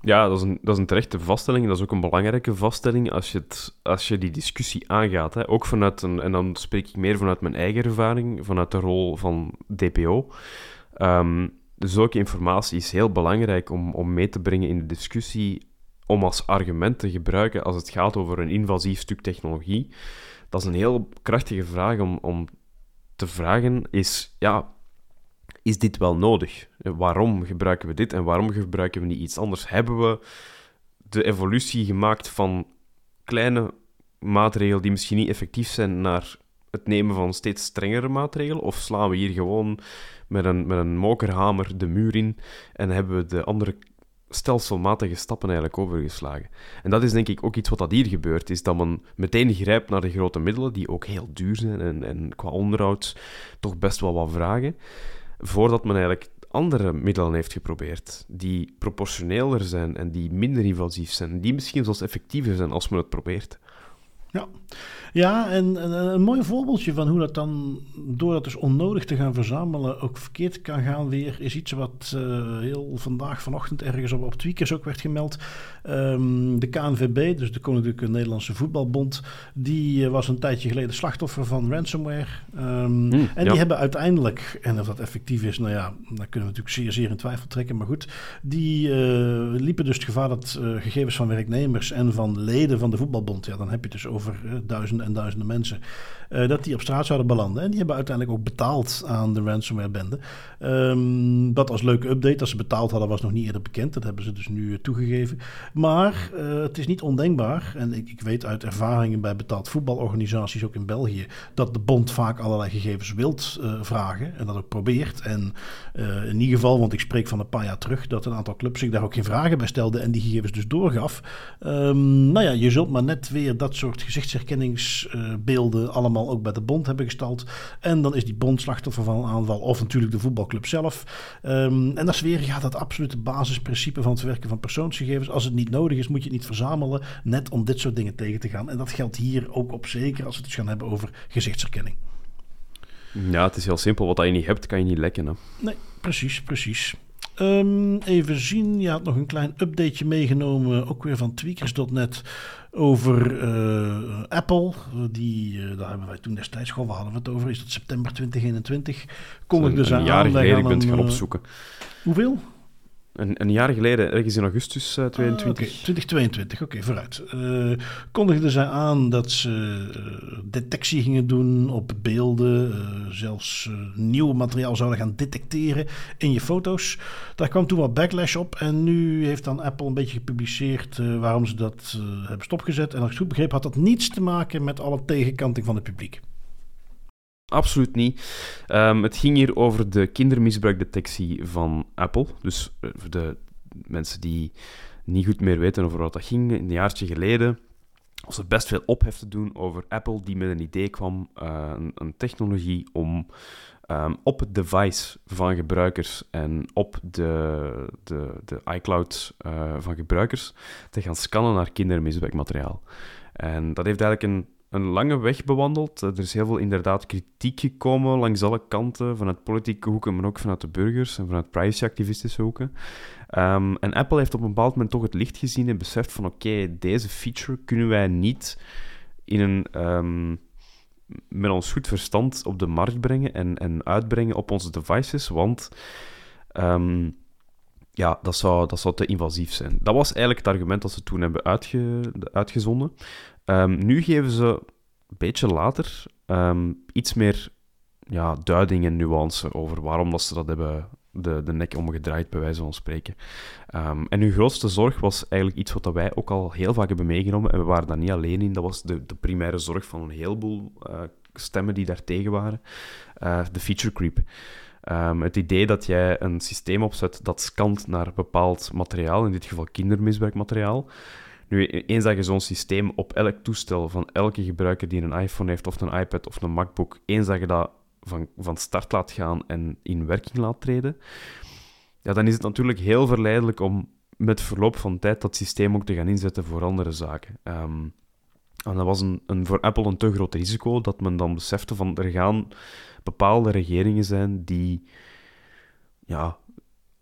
Ja, dat is, een, dat is een terechte vaststelling. Dat is ook een belangrijke vaststelling als je, het, als je die discussie aangaat. Hè. Ook vanuit een, en dan spreek ik meer vanuit mijn eigen ervaring, vanuit de rol van DPO. Um, zulke informatie is heel belangrijk om, om mee te brengen in de discussie, om als argument te gebruiken als het gaat over een invasief stuk technologie. Dat is een heel krachtige vraag om, om te vragen, is, ja, is dit wel nodig? Waarom gebruiken we dit en waarom gebruiken we niet iets anders? Hebben we de evolutie gemaakt van kleine maatregelen die misschien niet effectief zijn naar het nemen van steeds strengere maatregelen? Of slaan we hier gewoon met een, met een mokerhamer de muur in en hebben we de andere stelselmatige stappen eigenlijk overgeslagen. En dat is denk ik ook iets wat dat hier gebeurt, is dat men meteen grijpt naar de grote middelen, die ook heel duur zijn en, en qua onderhoud toch best wel wat vragen, voordat men eigenlijk andere middelen heeft geprobeerd, die proportioneler zijn en die minder invasief zijn, die misschien zelfs effectiever zijn als men het probeert. Ja, ja en, een mooi voorbeeldje van hoe dat dan, door dat dus onnodig te gaan verzamelen, ook verkeerd kan gaan weer, is iets wat uh, heel vandaag vanochtend ergens op, op Tweakers ook werd gemeld. Um, de KNVB, dus de Koninklijke Nederlandse Voetbalbond, die uh, was een tijdje geleden slachtoffer van ransomware. Um, mm, en die hebben uiteindelijk, en of dat effectief is, nou ja, daar kunnen we natuurlijk zeer, zeer in twijfel trekken, maar goed, die uh, liepen dus het gevaar dat gegevens van werknemers en van leden van de voetbalbond, ja, dan heb je het dus over duizenden en duizenden mensen, uh, dat die op straat zouden belanden. En die hebben uiteindelijk ook betaald aan de ransomware-bende. Um, dat als leuke update, dat ze betaald hadden, was nog niet eerder bekend. Dat hebben ze dus nu uh, toegegeven. Maar uh, het is niet ondenkbaar, en ik, ik, weet uit ervaringen bij betaald voetbalorganisaties, ook in België, dat de bond vaak allerlei gegevens wilt vragen en dat ook probeert. En in ieder geval, want ik spreek van een paar jaar terug, dat een aantal clubs zich daar ook geen vragen bij stelden en die gegevens dus doorgaf. Um, nou ja, je zult maar net weer dat soort gezichtsherkenningsbeelden allemaal ook bij de bond hebben gestald. En dan is die bond slachtoffer van een aanval. Of natuurlijk de voetbalclub zelf. Um, en dat is weer ja, dat absolute basisprincipe van het verwerken van persoonsgegevens. Als het niet nodig is, moet je het niet verzamelen. Net om dit soort dingen tegen te gaan. En dat geldt hier ook op zeker als we het dus gaan hebben over gezichtsherkenning. Ja, het is heel simpel. Wat je niet hebt, kan je niet lekken. Hè? Nee, precies, precies. Um, even zien, je had nog een klein updateje meegenomen, ook weer van tweakers.net, over uh, Apple. Die, uh, daar hebben wij toen destijds, gewoon, waar hadden we het over? Is dat september 2021? Kom ik dus aan. Een jaar geleden kunt gaan eh, opzoeken. Hoeveel? Een, een, jaar geleden, ergens in augustus uh, 22. Uh, 2022, oké, vooruit. Uh, kondigden zij aan dat ze uh, detectie gingen doen op beelden, uh, zelfs nieuw materiaal zouden gaan detecteren in je foto's. Daar kwam toen wat backlash op en nu heeft dan Apple een beetje gepubliceerd waarom ze dat hebben stopgezet. En als ik goed begreep had dat niets te maken met alle tegenkanting van het publiek. Absoluut niet. Um, het ging hier over de kindermisbruikdetectie van Apple. Dus uh, voor de mensen die niet goed meer weten over wat dat ging, een jaartje geleden was er best veel ophef te doen over Apple, die met een idee kwam, uh, een, technologie om um, op het device van gebruikers en op de, de, de iCloud uh, van gebruikers te gaan scannen naar kindermisbruikmateriaal. En dat heeft eigenlijk een een lange weg bewandeld. Er is heel veel inderdaad kritiek gekomen langs alle kanten, vanuit politieke hoeken, maar ook vanuit de burgers en vanuit privacyactivistische hoeken. Um, en Apple heeft op een bepaald moment toch het licht gezien en beseft van oké, deze feature kunnen wij niet in een, um, met ons goed verstand op de markt brengen en, en uitbrengen op onze devices, want um, ja, dat zou, dat zou te invasief zijn. Dat was eigenlijk het argument dat ze toen hebben uitge, uitgezonden. Um, nu geven ze een beetje later um, iets meer ja, duiding en nuance over waarom dat ze dat hebben de, de nek omgedraaid, bij wijze van spreken. Um, en hun grootste zorg was eigenlijk iets wat wij ook al heel vaak hebben meegenomen, en we waren daar niet alleen in. Dat was de, de primaire zorg van een heleboel uh, stemmen die daar tegen waren. Uh, de feature creep. Het idee dat jij een systeem opzet dat scant naar bepaald materiaal, in dit geval kindermisbruikmateriaal, nu, eens dat je zo'n systeem op elk toestel van elke gebruiker die een iPhone heeft, of een iPad of een MacBook, eens dat je dat van, van start laat gaan en in werking laat treden, ja, dan is het natuurlijk heel verleidelijk om met verloop van tijd dat systeem ook te gaan inzetten voor andere zaken. Um, en dat was een, een, voor Apple een te groot risico, dat men dan besefte van er gaan bepaalde regeringen zijn die ja,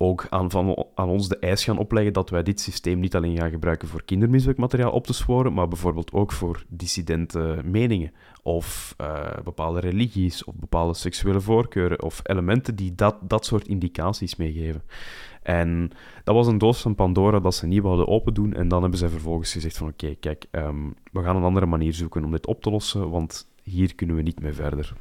ook aan, van, aan ons de eis gaan opleggen dat wij dit systeem niet alleen gaan gebruiken voor kindermisbruikmateriaal op te sporen, maar bijvoorbeeld ook voor dissidente meningen of uh, bepaalde religies of bepaalde seksuele voorkeuren of elementen die dat, dat soort indicaties meegeven. En dat was een doos van Pandora dat ze niet wilden open doen. En dan hebben ze vervolgens gezegd van oké, kijk, um, we gaan een andere manier zoeken om dit op te lossen, want hier kunnen we niet meer verder.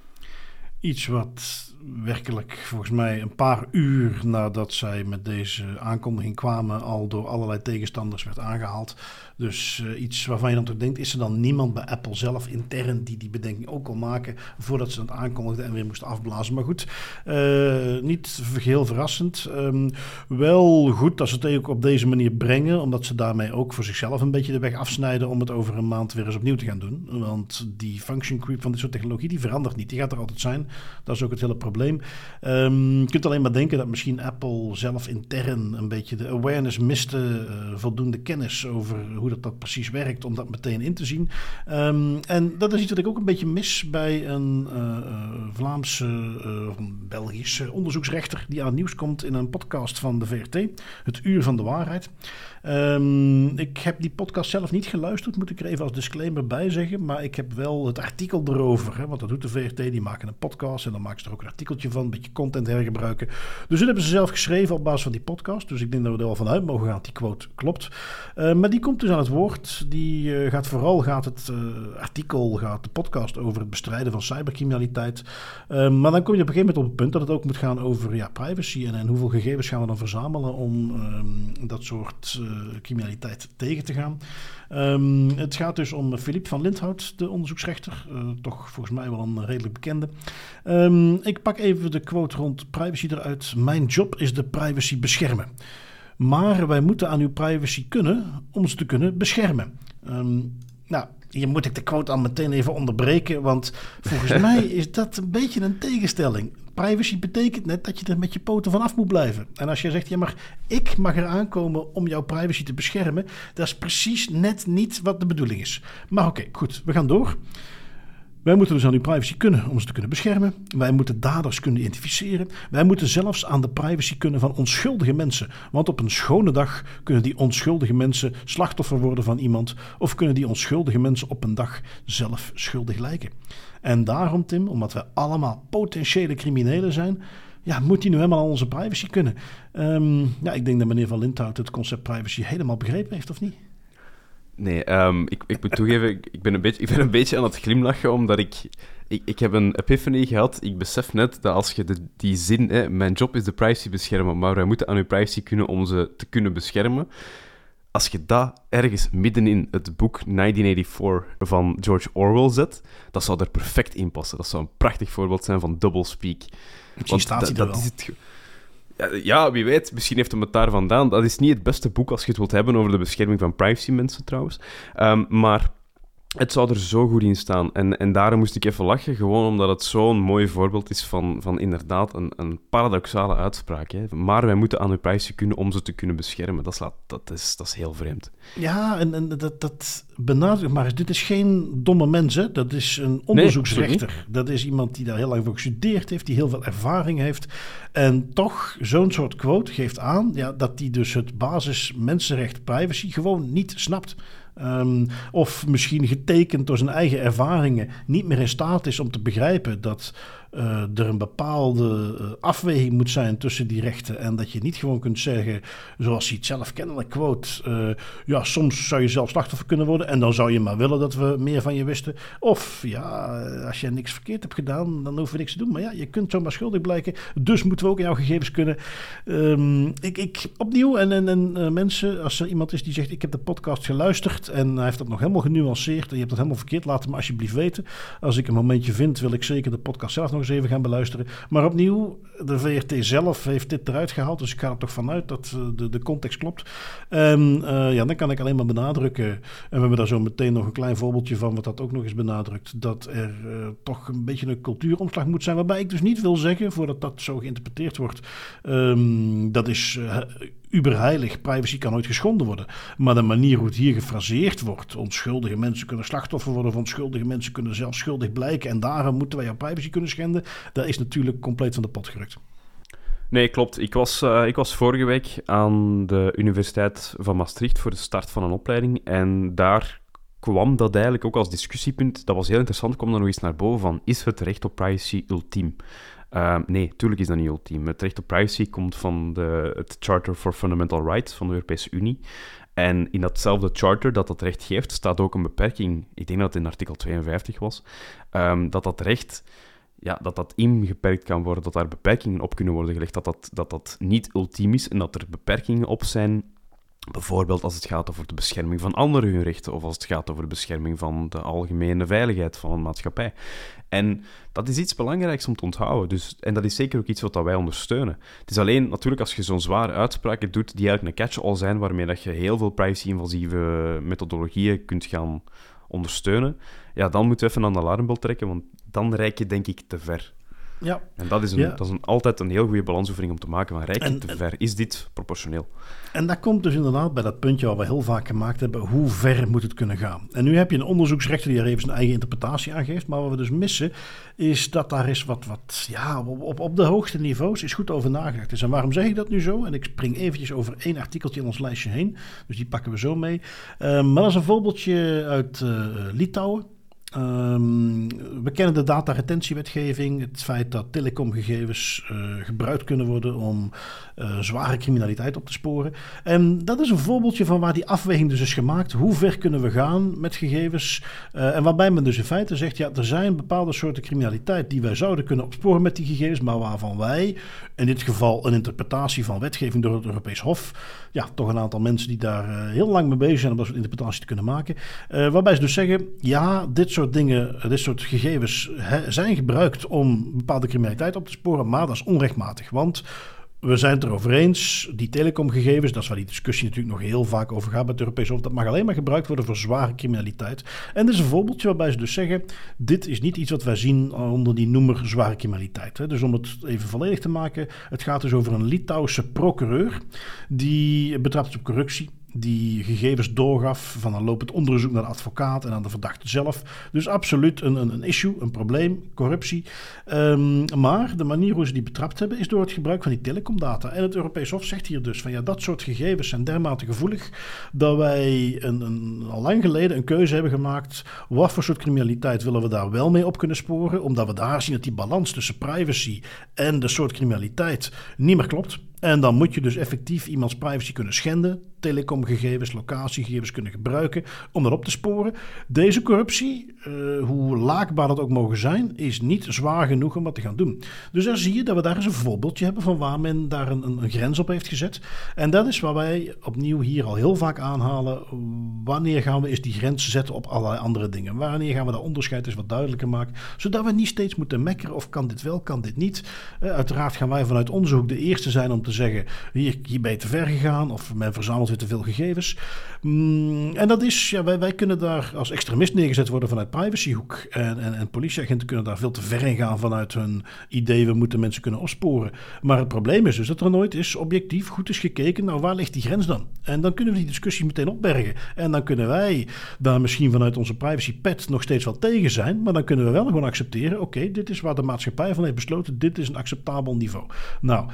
Iets wat werkelijk volgens mij een paar uur nadat zij met deze aankondiging kwamen, al door allerlei tegenstanders werd aangehaald. Dus uh, iets waarvan je dan toch denkt, is er dan niemand bij Apple zelf intern die die bedenking ook kon maken voordat ze het aankondigden en weer moesten afblazen. Maar goed, uh, niet heel verrassend. Um, wel goed dat ze het ook op deze manier brengen, omdat ze daarmee ook voor zichzelf een beetje de weg afsnijden om het over een maand weer eens opnieuw te gaan doen. Want die function creep van dit soort technologie, die verandert niet. Die gaat er altijd zijn. Dat is ook het hele probleem. Um, je kunt alleen maar denken dat misschien Apple zelf intern een beetje de awareness miste, uh, voldoende kennis over hoe dat, dat precies werkt, om dat meteen in te zien. Um, en dat is iets wat ik ook een beetje mis bij een uh, Vlaamse of een Belgische onderzoeksrechter die aan het nieuws komt in een podcast van de VRT, Het Uur van de Waarheid. Um, ik heb die podcast zelf niet geluisterd, moet ik er even als disclaimer bij zeggen. Maar ik heb wel het artikel erover. Hè, want dat doet de VRT, die maken een podcast en dan maken ze er ook een artikeltje van. Een beetje content hergebruiken. Dus dat hebben ze zelf geschreven op basis van die podcast. Dus ik denk dat we er wel vanuit mogen gaan dat die quote klopt. Uh, maar die komt dus aan het woord. Die uh, gaat vooral, gaat het uh, artikel, gaat de podcast over het bestrijden van cybercriminaliteit. Ehm, maar dan kom je op een gegeven moment op het punt dat het ook moet gaan over ja, privacy. En, en hoeveel gegevens gaan we dan verzamelen om um, dat soort criminaliteit tegen te gaan. Um, het gaat dus om Philippe van Lindhout, de onderzoeksrechter. Toch volgens mij wel een redelijk bekende. Ik pak even de quote rond privacy eruit. Mijn job is de privacy beschermen. Maar wij moeten aan uw privacy kunnen om ze te kunnen beschermen. Um, nou, hier moet ik de quote al meteen even onderbreken, want volgens mij is dat een beetje een tegenstelling. Privacy betekent net dat je er met je poten vanaf moet blijven. En als je zegt, ja, maar ik mag er aankomen om jouw privacy te beschermen, dat is precies net niet wat de bedoeling is. Maar oké, okay, goed, we gaan door. Wij moeten dus aan die privacy kunnen om ze te kunnen beschermen. Wij moeten daders kunnen identificeren. Wij moeten zelfs aan de privacy kunnen van onschuldige mensen. Want op een schone dag kunnen die onschuldige mensen slachtoffer worden van iemand. Of kunnen die onschuldige mensen op een dag zelf schuldig lijken. En daarom, Tim, omdat wij allemaal potentiële criminelen zijn. Ja, moet die nu helemaal aan onze privacy kunnen? Um, ja, ik denk dat meneer Van Lindhout het concept privacy helemaal begrepen heeft, of niet? Nee, um, ik, ik moet toegeven, ik ben, een beetje, ik ben een beetje aan het glimlachen, omdat ik, ik... Ik heb een epiphany gehad. Ik besef net dat als je de, die zin... Hè, mijn job is de privacy beschermen, maar wij moeten aan uw privacy kunnen om ze te kunnen beschermen. Als je dat ergens midden in het boek 1984 van George Orwell zet, dat zou er perfect in passen. Dat zou een prachtig voorbeeld zijn van doublespeak. Misschien staat hij dat wel. Is het, ja, wie weet, misschien heeft hem het daar vandaan. Dat is niet het beste boek als je het wilt hebben over de bescherming van privacy mensen trouwens. Um, maar het zou er zo goed in staan. En, en daarom moest ik even lachen, gewoon omdat het zo'n mooi voorbeeld is van, van inderdaad een, een paradoxale uitspraak. Hè. Maar wij moeten aan de privacy kunnen om ze te kunnen beschermen. Dat is, dat is, dat is heel vreemd. Ja, en, en dat, dat benadrukt maar. Dit is geen domme mens, hè. Dat is een onderzoeksrechter. Nee, dat is iemand die daar heel lang voor gestudeerd heeft, die heel veel ervaring heeft. En toch, zo'n soort quote geeft aan ja, dat hij dus het basis mensenrecht privacy gewoon niet snapt. Um, of misschien getekend door zijn eigen ervaringen niet meer in staat is om te begrijpen dat uh, er een bepaalde uh, afweging moet zijn tussen die rechten. En dat je niet gewoon kunt zeggen, zoals hij het zelf kennelijk quote, uh, ja, soms zou je zelf slachtoffer kunnen worden en dan zou je maar willen dat we meer van je wisten. Of ja, als je niks verkeerd hebt gedaan, dan hoeven we niks te doen. Maar ja, je kunt zomaar schuldig blijken, dus moeten we ook in jouw gegevens kunnen. Um, ik, ik, opnieuw, en, en, en mensen, als er iemand is die zegt, ik heb de podcast geluisterd en hij heeft dat nog helemaal genuanceerd en je hebt dat helemaal verkeerd, laat hem alsjeblieft weten. Als ik een momentje vind, wil ik zeker de podcast zelf nog eens even gaan beluisteren. Maar opnieuw, de VRT zelf heeft dit eruit gehaald. Dus ik ga er toch vanuit dat de, de context klopt. En uh, ja, dan kan ik alleen maar benadrukken. En we hebben daar zo meteen nog een klein voorbeeldje van, wat dat ook nog eens benadrukt. Dat er uh, toch een beetje een cultuuromslag moet zijn. Waarbij ik dus niet wil zeggen, voordat dat zo geïnterpreteerd wordt, um, dat is. Uberheilig. Privacy kan nooit geschonden worden. Maar de manier hoe het hier gefraseerd wordt, onschuldige mensen kunnen slachtoffer worden, of onschuldige mensen kunnen zelfs schuldig blijken. En daarom moeten wij jouw privacy kunnen schenden. Dat is natuurlijk compleet van de pot gerukt. Nee, klopt. Ik was, uh, ik was vorige week aan de Universiteit van Maastricht voor de start van een opleiding. En daar kwam dat eigenlijk ook als discussiepunt. Dat was heel interessant, kwam dan nog eens naar boven van, is het recht op privacy ultiem? Uh, nee, natuurlijk is dat niet ultiem. Het recht op privacy komt van de, het Charter for Fundamental Rights van de Europese Unie. En in datzelfde charter dat dat recht geeft, staat ook een beperking, ik denk dat het in artikel 52 was, um, dat dat recht ja, dat dat ingeperkt kan worden, dat daar beperkingen op kunnen worden gelegd, dat dat, dat dat niet ultiem is en dat er beperkingen op zijn Bijvoorbeeld als het gaat over de bescherming van andere hun rechten of als het gaat over de bescherming van de algemene veiligheid van een maatschappij. En dat is iets belangrijks om te onthouden. Dus, en dat is zeker ook iets wat wij ondersteunen. Het is alleen natuurlijk als je zo'n zware uitspraken doet die eigenlijk een catch-all zijn, waarmee dat je heel veel privacy-invasieve methodologieën kunt gaan ondersteunen, ja, dan moeten we even aan de alarmbel trekken, want dan rijk je denk ik te ver. Ja. En dat is, een, dat is een, altijd een heel goede balansoefening om te maken. Van rijk te ver? Is dit proportioneel? En dat komt dus inderdaad bij dat puntje wat we heel vaak gemaakt hebben. Hoe ver moet het kunnen gaan? En nu heb je een onderzoeksrechter die er even zijn eigen interpretatie aan geeft. Maar wat we dus missen, is dat daar is wat, wat ja, op, op de hoogste niveaus is goed over nagedacht is. En waarom zeg ik dat nu zo? En ik spring eventjes over één artikeltje in ons lijstje heen. Dus die pakken we zo mee. Uh, maar dat is een voorbeeldje uit uh, Litouwen. Um, we kennen de dataretentiewetgeving, het feit dat telecomgegevens uh, gebruikt kunnen worden om uh, zware criminaliteit op te sporen. En dat is een voorbeeldje van waar die afweging dus is gemaakt. Hoe ver kunnen we gaan met gegevens? Uh, en waarbij men dus in feite zegt, ja, er zijn bepaalde soorten criminaliteit die wij zouden kunnen opsporen met die gegevens, maar waarvan wij, in dit geval een interpretatie van wetgeving door het Europees Hof, ja, toch een aantal mensen die daar heel lang mee bezig zijn om dat soort interpretatie te kunnen maken. waarbij ze dus zeggen, ja, dit soort dingen, dit soort gegevens zijn gebruikt om bepaalde criminaliteit op te sporen, maar dat is onrechtmatig. Want we zijn het erover eens, die telecomgegevens, dat is waar die discussie natuurlijk nog heel vaak over gaat bij het Europees Hof, dat mag alleen maar gebruikt worden voor zware criminaliteit. En dit is een voorbeeldje waarbij ze dus zeggen, dit is niet iets wat wij zien onder die noemer zware criminaliteit. Hè. Dus om het even volledig te maken, het gaat dus over een Litouwse procureur die betrapt op corruptie die gegevens doorgaf van een lopend onderzoek naar de advocaat en aan de verdachte zelf. Dus absoluut een, een, een issue, een probleem, corruptie. Um, maar de manier hoe ze die betrapt hebben is door het gebruik van die telecomdata. En het Europees Hof zegt hier dus van ja, dat soort gegevens zijn dermate gevoelig dat wij een, een, al lang geleden een keuze hebben gemaakt. Wat voor soort criminaliteit willen we daar wel mee op kunnen sporen? Omdat we daar zien dat die balans tussen privacy en de soort criminaliteit niet meer klopt. En dan moet je dus effectief iemands privacy kunnen schenden, telecomgegevens, locatiegegevens kunnen gebruiken om dat op te sporen. Deze corruptie, uh, hoe laakbaar dat ook mogen zijn, is niet zwaar genoeg om dat te gaan doen. Dus daar zie je dat we daar eens een voorbeeldje hebben van waar men daar een, een, grens op heeft gezet. En dat is waar wij opnieuw hier al heel vaak aanhalen. Wanneer gaan we eens die grens zetten op allerlei andere dingen? Wanneer gaan we dat onderscheid eens wat duidelijker maken? Zodat we niet steeds moeten mekkeren of kan dit wel, kan dit niet. Uh, uiteraard gaan wij vanuit onderzoek de eerste zijn om te zeggen: hier, hier ben je te ver gegaan of men verzamelt weer te veel gegevens. Mm, en dat is, ja, wij, wij kunnen daar als extremist neergezet worden vanuit privacyhoek. En, en, en politieagenten kunnen daar veel te ver in gaan vanuit hun idee: we moeten mensen kunnen opsporen. Maar het probleem is dus dat er nooit is objectief goed is gekeken naar waar ligt die grens dan. En dan kunnen we die discussie meteen opbergen. En dan kunnen wij daar misschien vanuit onze privacy pet nog steeds wel tegen zijn. Maar dan kunnen we wel gewoon accepteren: oké, dit is waar de maatschappij van heeft besloten. Dit is een acceptabel niveau. Nou,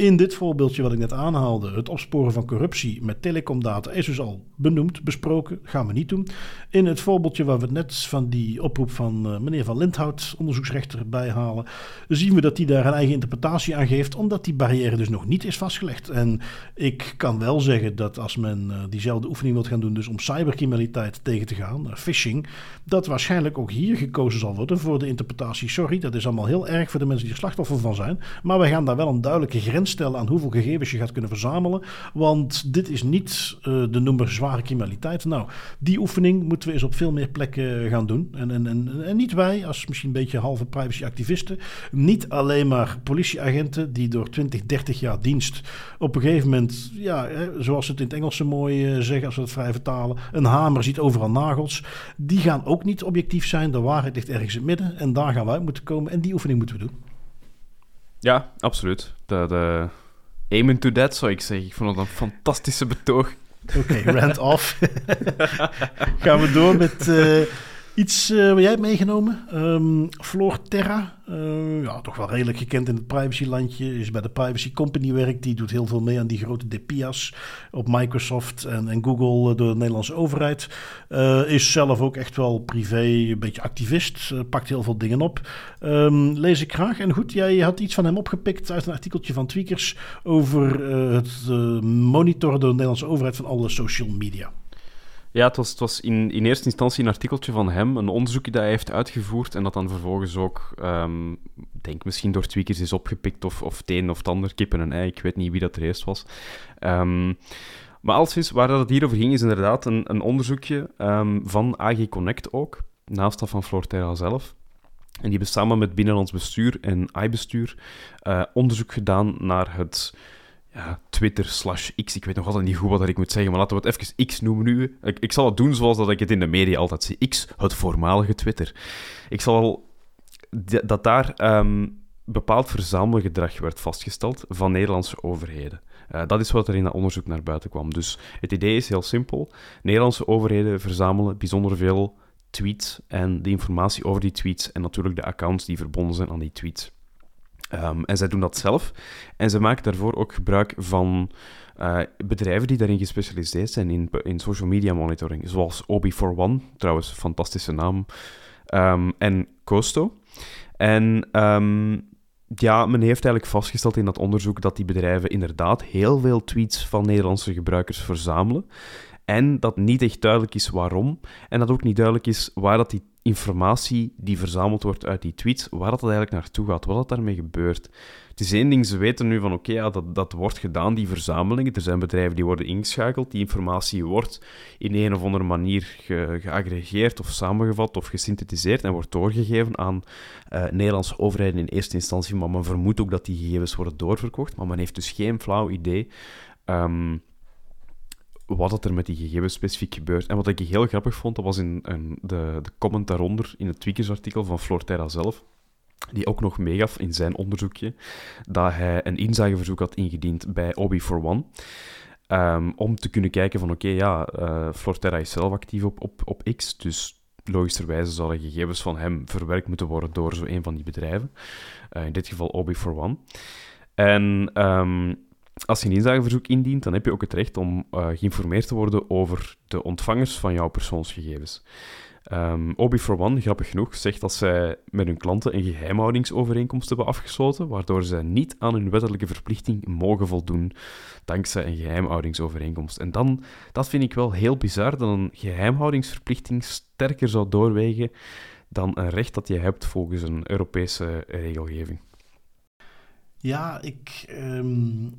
in dit voorbeeldje wat ik net aanhaalde, het opsporen van corruptie met telecomdata, is dus al benoemd, besproken. Gaan we niet doen. In het voorbeeldje waar we net van die oproep van uh, meneer Van Lindhout, onderzoeksrechter, bijhalen, zien we dat hij daar een eigen interpretatie aan geeft, omdat die barrière dus nog niet is vastgelegd. En ik kan wel zeggen dat als men uh, diezelfde oefening wilt gaan doen, dus om cybercriminaliteit tegen te gaan, uh, phishing, dat waarschijnlijk ook hier gekozen zal worden voor de interpretatie. Sorry, dat is allemaal heel erg voor de mensen die er slachtoffer van zijn, maar wij gaan daar wel een duidelijke grens stellen aan hoeveel gegevens je gaat kunnen verzamelen. Want dit is niet uh, de noemer zware criminaliteit. Nou, die oefening moeten we eens op veel meer plekken gaan doen. En, en, en, en niet wij, als misschien een beetje halve privacyactivisten. Niet alleen maar politieagenten die door 20, 30 jaar dienst op een gegeven moment, ja, zoals ze het in het Engels zo mooi uh, zeggen, als we het vrij vertalen, een hamer ziet overal nagels. Die gaan ook niet objectief zijn. De waarheid ligt ergens in het midden. En daar gaan we uit moeten komen. En die oefening moeten we doen. Ja, absoluut. De, de aim to that, zou ik zeggen. Ik vond het een fantastische betoog. Oké, okay, rant off. Gaan we door met uh, iets uh, wat jij hebt meegenomen. Um, Floor Terra. Uh, ja, toch wel redelijk gekend in het privacylandje. Is bij de Privacy Company werkt. Die doet heel veel mee aan die grote DPIA's op Microsoft en, en Google door de Nederlandse overheid. Is zelf ook echt wel privé, een beetje activist. Pakt heel veel dingen op. Um, lees ik graag. En goed, jij had iets van hem opgepikt uit een artikeltje van Tweakers over het monitoren door de Nederlandse overheid van alle social media. Ja, het was, in, in eerste instantie een artikeltje van hem, een onderzoekje dat hij heeft uitgevoerd en dat dan vervolgens ook, um, denk misschien door tweakers is opgepikt of, of het een of het ander, kippen en ei, ik weet niet wie dat er eerst was. Um, maar alszins, waar dat het hier over ging, is inderdaad een, een onderzoekje um, van AG Connect ook, naast dat van Florterra zelf. En die hebben samen met Binnenlands Bestuur en iBestuur uh, onderzoek gedaan naar het ja, Twitter slash X. Ik weet nog altijd niet goed wat ik moet zeggen, maar laten we het even X noemen nu. Ik, ik zal het doen zoals dat ik het in de media altijd zie. X, het voormalige Twitter. Ik zal dat daar um, bepaald verzamelgedrag werd vastgesteld van Nederlandse overheden. Uh, dat is wat er in dat onderzoek naar buiten kwam. Dus het idee is heel simpel. Nederlandse overheden verzamelen bijzonder veel tweets en de informatie over die tweets en natuurlijk de accounts die verbonden zijn aan die tweets. Um, en zij doen dat zelf. En ze maken daarvoor ook gebruik van uh, bedrijven die daarin gespecialiseerd zijn in, in social media monitoring, zoals Obi41, trouwens, fantastische naam, um, en Costo. En um, ja, men heeft eigenlijk vastgesteld in dat onderzoek dat die bedrijven inderdaad heel veel tweets van Nederlandse gebruikers verzamelen. En dat niet echt duidelijk is waarom. En dat ook niet duidelijk is waar dat die informatie die verzameld wordt uit die tweets, waar dat eigenlijk naartoe gaat, wat dat daarmee gebeurt. Het is één ding, ze weten nu van oké, ja, dat, dat wordt gedaan, die verzamelingen. Er zijn bedrijven die worden ingeschakeld, die informatie wordt in een of andere manier ge, geaggregeerd of samengevat of gesynthetiseerd en wordt doorgegeven aan uh, Nederlandse overheden in eerste instantie, maar men vermoedt ook dat die gegevens worden doorverkocht, maar men heeft dus geen flauw idee um, wat er met die gegevens specifiek gebeurt. En wat ik heel grappig vond, dat was in, de, de comment daaronder in het Tweakers-artikel van Florterra zelf, die ook nog meegaf in zijn onderzoekje dat hij een inzageverzoek had ingediend bij Obi41. Um, om te kunnen kijken van, oké, ja, uh, Florterra is zelf actief op, op, op X, dus logischerwijze zullen gegevens van hem verwerkt moeten worden door zo van die bedrijven. Uh, in dit geval Obi41. En um, als je een inzageverzoek indient, dan heb je ook het recht om uh, geïnformeerd te worden over de ontvangers van jouw persoonsgegevens. Um, Obi for One, grappig genoeg, zegt dat zij met hun klanten een geheimhoudingsovereenkomst hebben afgesloten, waardoor zij niet aan hun wettelijke verplichting mogen voldoen dankzij een geheimhoudingsovereenkomst. En dan, dat vind ik wel heel bizar, dat een geheimhoudingsverplichting sterker zou doorwegen dan een recht dat je hebt volgens een Europese regelgeving. Ja, ik, um,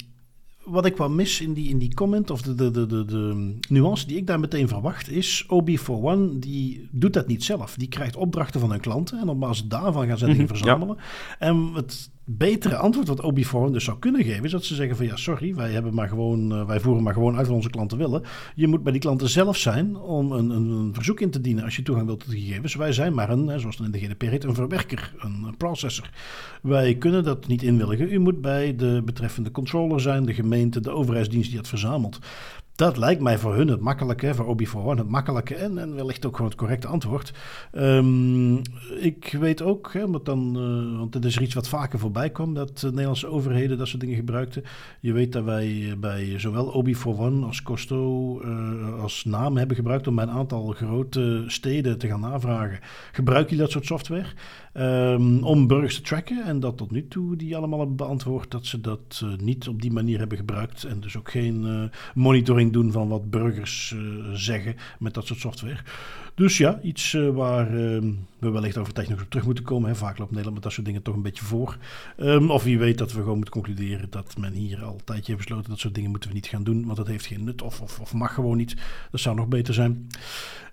wat ik wel mis in die, in die comment, of de, de, de, de, de nuance die ik daar meteen verwacht, is OB41 die doet dat niet zelf. Die krijgt opdrachten van hun klanten en op basis daarvan gaan ze dingen mhm, verzamelen. En het betere antwoord wat OB4 dus zou kunnen geven, is dat ze zeggen van ja, sorry, wij, hebben maar gewoon, uh, wij voeren maar gewoon uit wat onze klanten willen. Je moet bij die klanten zelf zijn om een, een, verzoek in te dienen als je toegang wilt tot de gegevens. Wij zijn maar een, zoals in de GDPR heet, een verwerker, een processor. Wij kunnen dat niet inwilligen. U moet bij de betreffende controller zijn, de gemeente, de overheidsdienst die het verzamelt. Dat lijkt mij voor hun het makkelijke, voor Obi One het makkelijke en, en wellicht ook gewoon het correcte antwoord. Um, ik weet ook, hè, want, dan, want het is iets wat vaker voorbij kwam, dat de Nederlandse overheden dat soort dingen gebruikten. Je weet dat wij bij zowel Obi One als Costo uh, als naam hebben gebruikt om bij een aantal grote steden te gaan navragen. Gebruik je dat soort software? Um, om burgers te tracken. En dat tot nu toe die allemaal hebben beantwoord dat ze dat uh, niet op die manier hebben gebruikt. En dus ook geen uh, monitoring doen van wat burgers uh, zeggen met dat soort software. Dus ja, iets waar ehm, we wellicht over nog op terug moeten komen. Vaak loopt Nederland met dat soort dingen toch een beetje voor. Um, of wie weet dat we gewoon moeten concluderen dat men hier al een tijdje heeft besloten dat soort dingen moeten we niet gaan doen. Want dat heeft geen nut of, of, of mag gewoon niet. Dat zou nog beter zijn.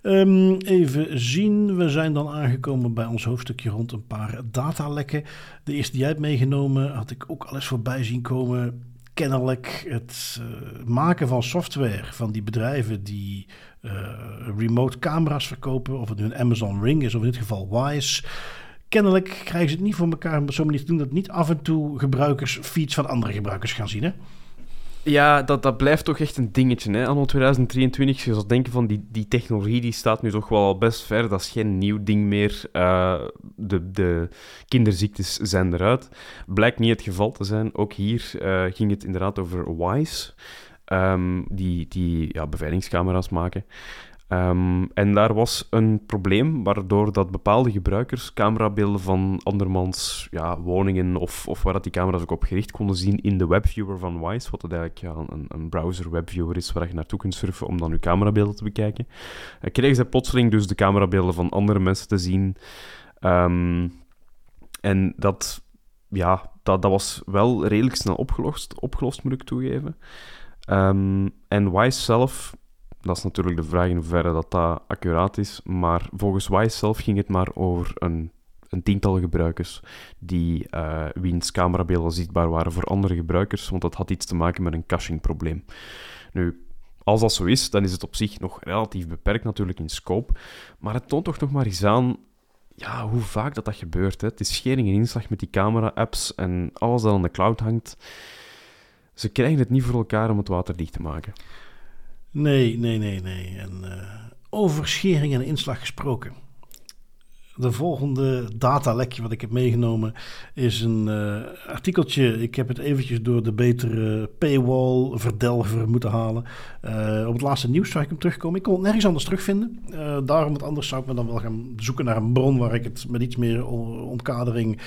Um, even zien, we zijn dan aangekomen bij ons hoofdstukje rond een paar datalekken. De eerste die jij hebt meegenomen had ik ook alles voorbij zien komen. Kennelijk het uh, maken van software van die bedrijven die remote camera's verkopen, of het nu een Amazon Ring is of in dit geval Wise. Kennelijk krijgen ze het niet voor elkaar om op zo'n manier te doen dat niet af en toe gebruikers feeds van andere gebruikers gaan zien. Hè? Ja, dat, dat blijft toch echt een dingetje. Hè? Anno 2023, je zou denken van die, die technologie die staat nu toch wel al best ver. Dat is geen nieuw ding meer. Uh, de, de kinderziektes zijn eruit. Blijkt niet het geval te zijn. Ook hier uh, ging het inderdaad over WISE, um, die, die ja, beveiligingscamera's maken. Um, en daar was een probleem waardoor dat bepaalde gebruikers camerabeelden van andermans ja, woningen of, of waar dat die camera's ook op gericht konden zien in de webviewer van Wise, wat het eigenlijk ja, een, een browser webviewer is waar je naartoe kunt surfen om dan je camerabeelden te bekijken. Uh, kregen ze plotseling dus de camerabeelden van andere mensen te zien. Um, en dat, ja, dat, dat was wel redelijk snel opgelost, opgelost moet ik toegeven. Um, en Wise zelf dat is natuurlijk de vraag in hoeverre dat, dat accuraat is. Maar volgens Wise zelf ging het maar over een, een tiental gebruikers die uh, wiens camerabeelden zichtbaar waren voor andere gebruikers, want dat had iets te maken met een caching-probleem. Nu, als dat zo is, dan is het op zich nog relatief beperkt natuurlijk in scope, maar het toont toch nog maar eens aan ja, hoe vaak dat dat gebeurt. Hè. Het is schering en inslag met die camera-apps en alles dat aan de cloud hangt. Ze krijgen het niet voor elkaar om het water dicht te maken. Nee, nee, nee, nee. En uh, over schering en inslag gesproken de volgende datalekje wat ik heb meegenomen is een uh, artikeltje. Ik heb het eventjes door de betere paywall verdelger moeten halen. Uh, op het laatste nieuws zag ik hem terugkomen. Ik kon het nergens anders terugvinden. Daarom het anders zou ik me dan wel gaan zoeken naar een bron waar ik het met iets meer omkadering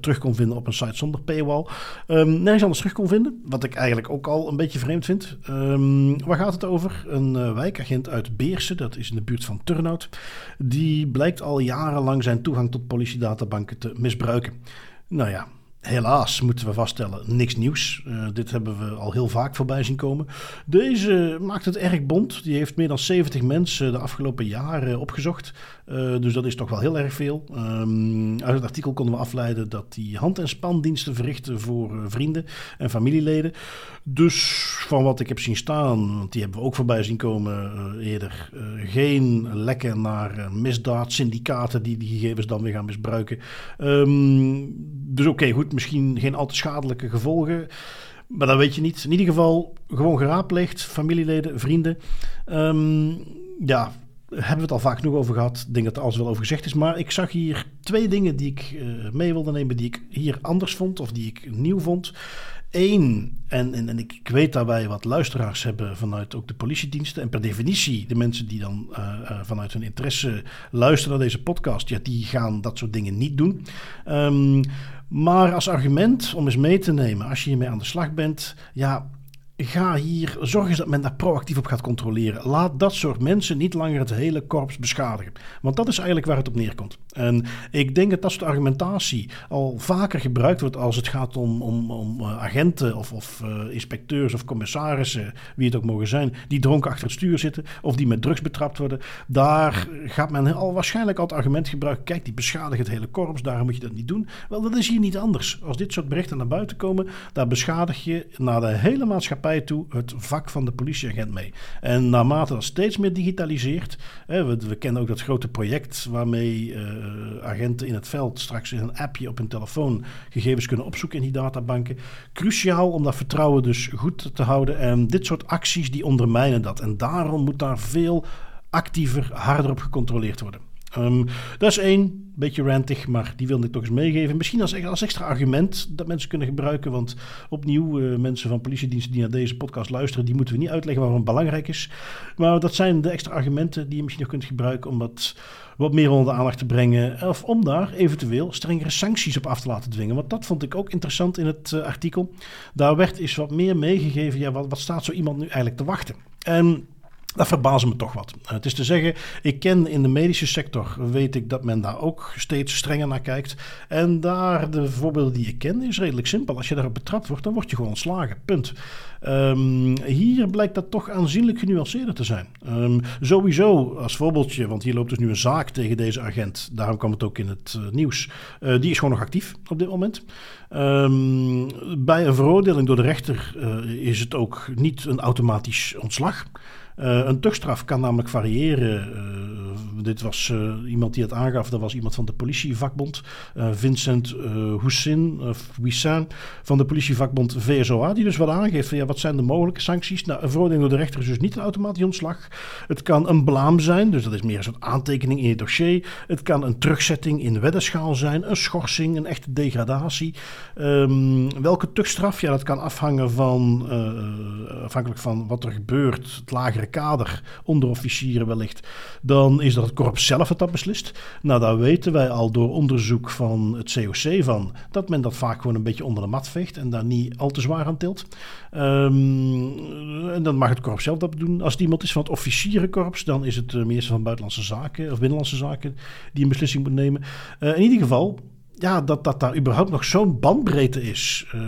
terug kon vinden op een site zonder paywall. Um, nergens anders terug kon vinden. Wat ik eigenlijk ook al een beetje vreemd vind. Um, waar gaat het over? Een uh, wijkagent uit Beersen, dat is in de buurt van Turnhout. Die blijkt al jarenlang zijn toegang tot politiedatabanken te misbruiken. Nou ja, Helaas moeten we vaststellen, niks nieuws. Uh, dit hebben we al heel vaak voorbij zien komen. Deze maakt het erg bond. Die heeft meer dan 70 mensen de afgelopen jaren opgezocht. Uh, dus dat is toch wel heel erg veel. Um, uit het artikel konden we afleiden dat hij hand- en spandiensten verrichten voor uh, vrienden en familieleden. Dus van wat ik heb zien staan, want die hebben we ook voorbij zien komen eerder, geen lekken naar misdaadsyndicaten die die gegevens dan weer gaan misbruiken. Um, dus oké, goed misschien geen al te schadelijke gevolgen. Maar dat weet je niet. In ieder geval gewoon geraadpleegd, familieleden, vrienden. Um, ja, hebben we het al vaak genoeg over gehad. Ik denk dat er alles wel over gezegd is. Maar ik zag hier twee dingen die ik uh, mee wilde nemen, die ik hier anders vond of die ik nieuw vond. Eén, en, en, en ik, weet daarbij wat luisteraars hebben vanuit ook de politiediensten. En per definitie, de mensen die dan uh, uh, vanuit hun interesse luisteren naar deze podcast, ja, die gaan dat soort dingen niet doen. Um, maar als argument om eens mee te nemen, als je hiermee aan de slag bent, ja, ga hier, zorg eens dat men daar proactief op gaat controleren. Laat dat soort mensen niet langer het hele korps beschadigen. Want dat is eigenlijk waar het op neerkomt. En ik denk dat dat soort argumentatie al vaker gebruikt wordt als het gaat om, om, om uh, agenten of, of uh, inspecteurs of commissarissen, wie het ook mogen zijn, die dronken achter het stuur zitten of die met drugs betrapt worden. Daar gaat men al waarschijnlijk al het argument gebruiken, kijk, die beschadigen het hele korps, daarom moet je dat niet doen. Wel, dat is hier niet anders. Als dit soort berichten naar buiten komen, daar beschadig je naar de hele maatschappij toe het vak van de politieagent mee. En naarmate dat steeds meer digitaliseert, hè, we, kennen ook dat grote project waarmee uh, agenten in het veld straks in een appje op hun telefoon gegevens kunnen opzoeken in die databanken. Cruciaal om dat vertrouwen dus goed te houden. En dit soort acties die ondermijnen dat. En daarom moet daar veel actiever, harder op gecontroleerd worden. Um, dat is één, beetje rantig, maar die wilde ik toch eens meegeven. Misschien als, als extra argument dat mensen kunnen gebruiken. Want opnieuw, uh, mensen van politiediensten die naar deze podcast luisteren, die moeten we niet uitleggen waarom het belangrijk is. Maar dat zijn de extra argumenten die je misschien nog kunt gebruiken om dat wat meer onder de aandacht te brengen. Of om daar eventueel strengere sancties op af te laten dwingen. Want dat vond ik ook interessant in het uh, artikel. Daar werd eens wat meer meegegeven. Ja, wat, wat staat zo iemand nu eigenlijk te wachten? En dat verbaast me toch wat. Het is te zeggen, ik ken in de medische sector, weet ik dat men daar ook steeds strenger naar kijkt. En daar, de voorbeelden die ik ken, is redelijk simpel. Als je daarop betrapt wordt, dan word je gewoon ontslagen. Punt. Um, hier blijkt dat toch aanzienlijk genuanceerder te zijn. Um, sowieso, als voorbeeldje, want hier loopt dus nu een zaak tegen deze agent. Daarom kwam het ook in het uh, nieuws. Uh, die is gewoon nog actief op dit moment. Um, bij een veroordeling door de rechter uh, is het ook niet een automatisch ontslag. Uh, een tuchtstraf kan namelijk variëren. Uh, dit was uh, iemand die het aangaf, dat was iemand van de politievakbond. Vincent Houssin, Wissin, van de politievakbond VSOA, die dus wat aangeeft ja, wat zijn de mogelijke sancties. Nou, een veroordeling door de rechter is dus niet een automatisch ontslag. Het kan een blaam zijn, dus dat is meer een soort aantekening in je dossier. Het kan een terugzetting in weddenschaal zijn, een schorsing, een echte degradatie. Um, welke tuchtstraf? Ja, dat kan afhangen van, afhankelijk van wat er gebeurt, het lagere kader, onderofficieren wellicht, dan is dat het korps zelf het dat beslist. Nou, daar weten wij al door onderzoek van het COC van dat men dat vaak gewoon een beetje onder de mat veegt en daar niet al te zwaar aan tilt. Um, en dan mag het korps zelf dat doen. Als het iemand is van het officierenkorps, dan is het de minister van Buitenlandse Zaken of Binnenlandse Zaken die een beslissing moet nemen. Uh, in ieder geval, ja, dat, dat daar überhaupt nog zo'n bandbreedte is. Uh,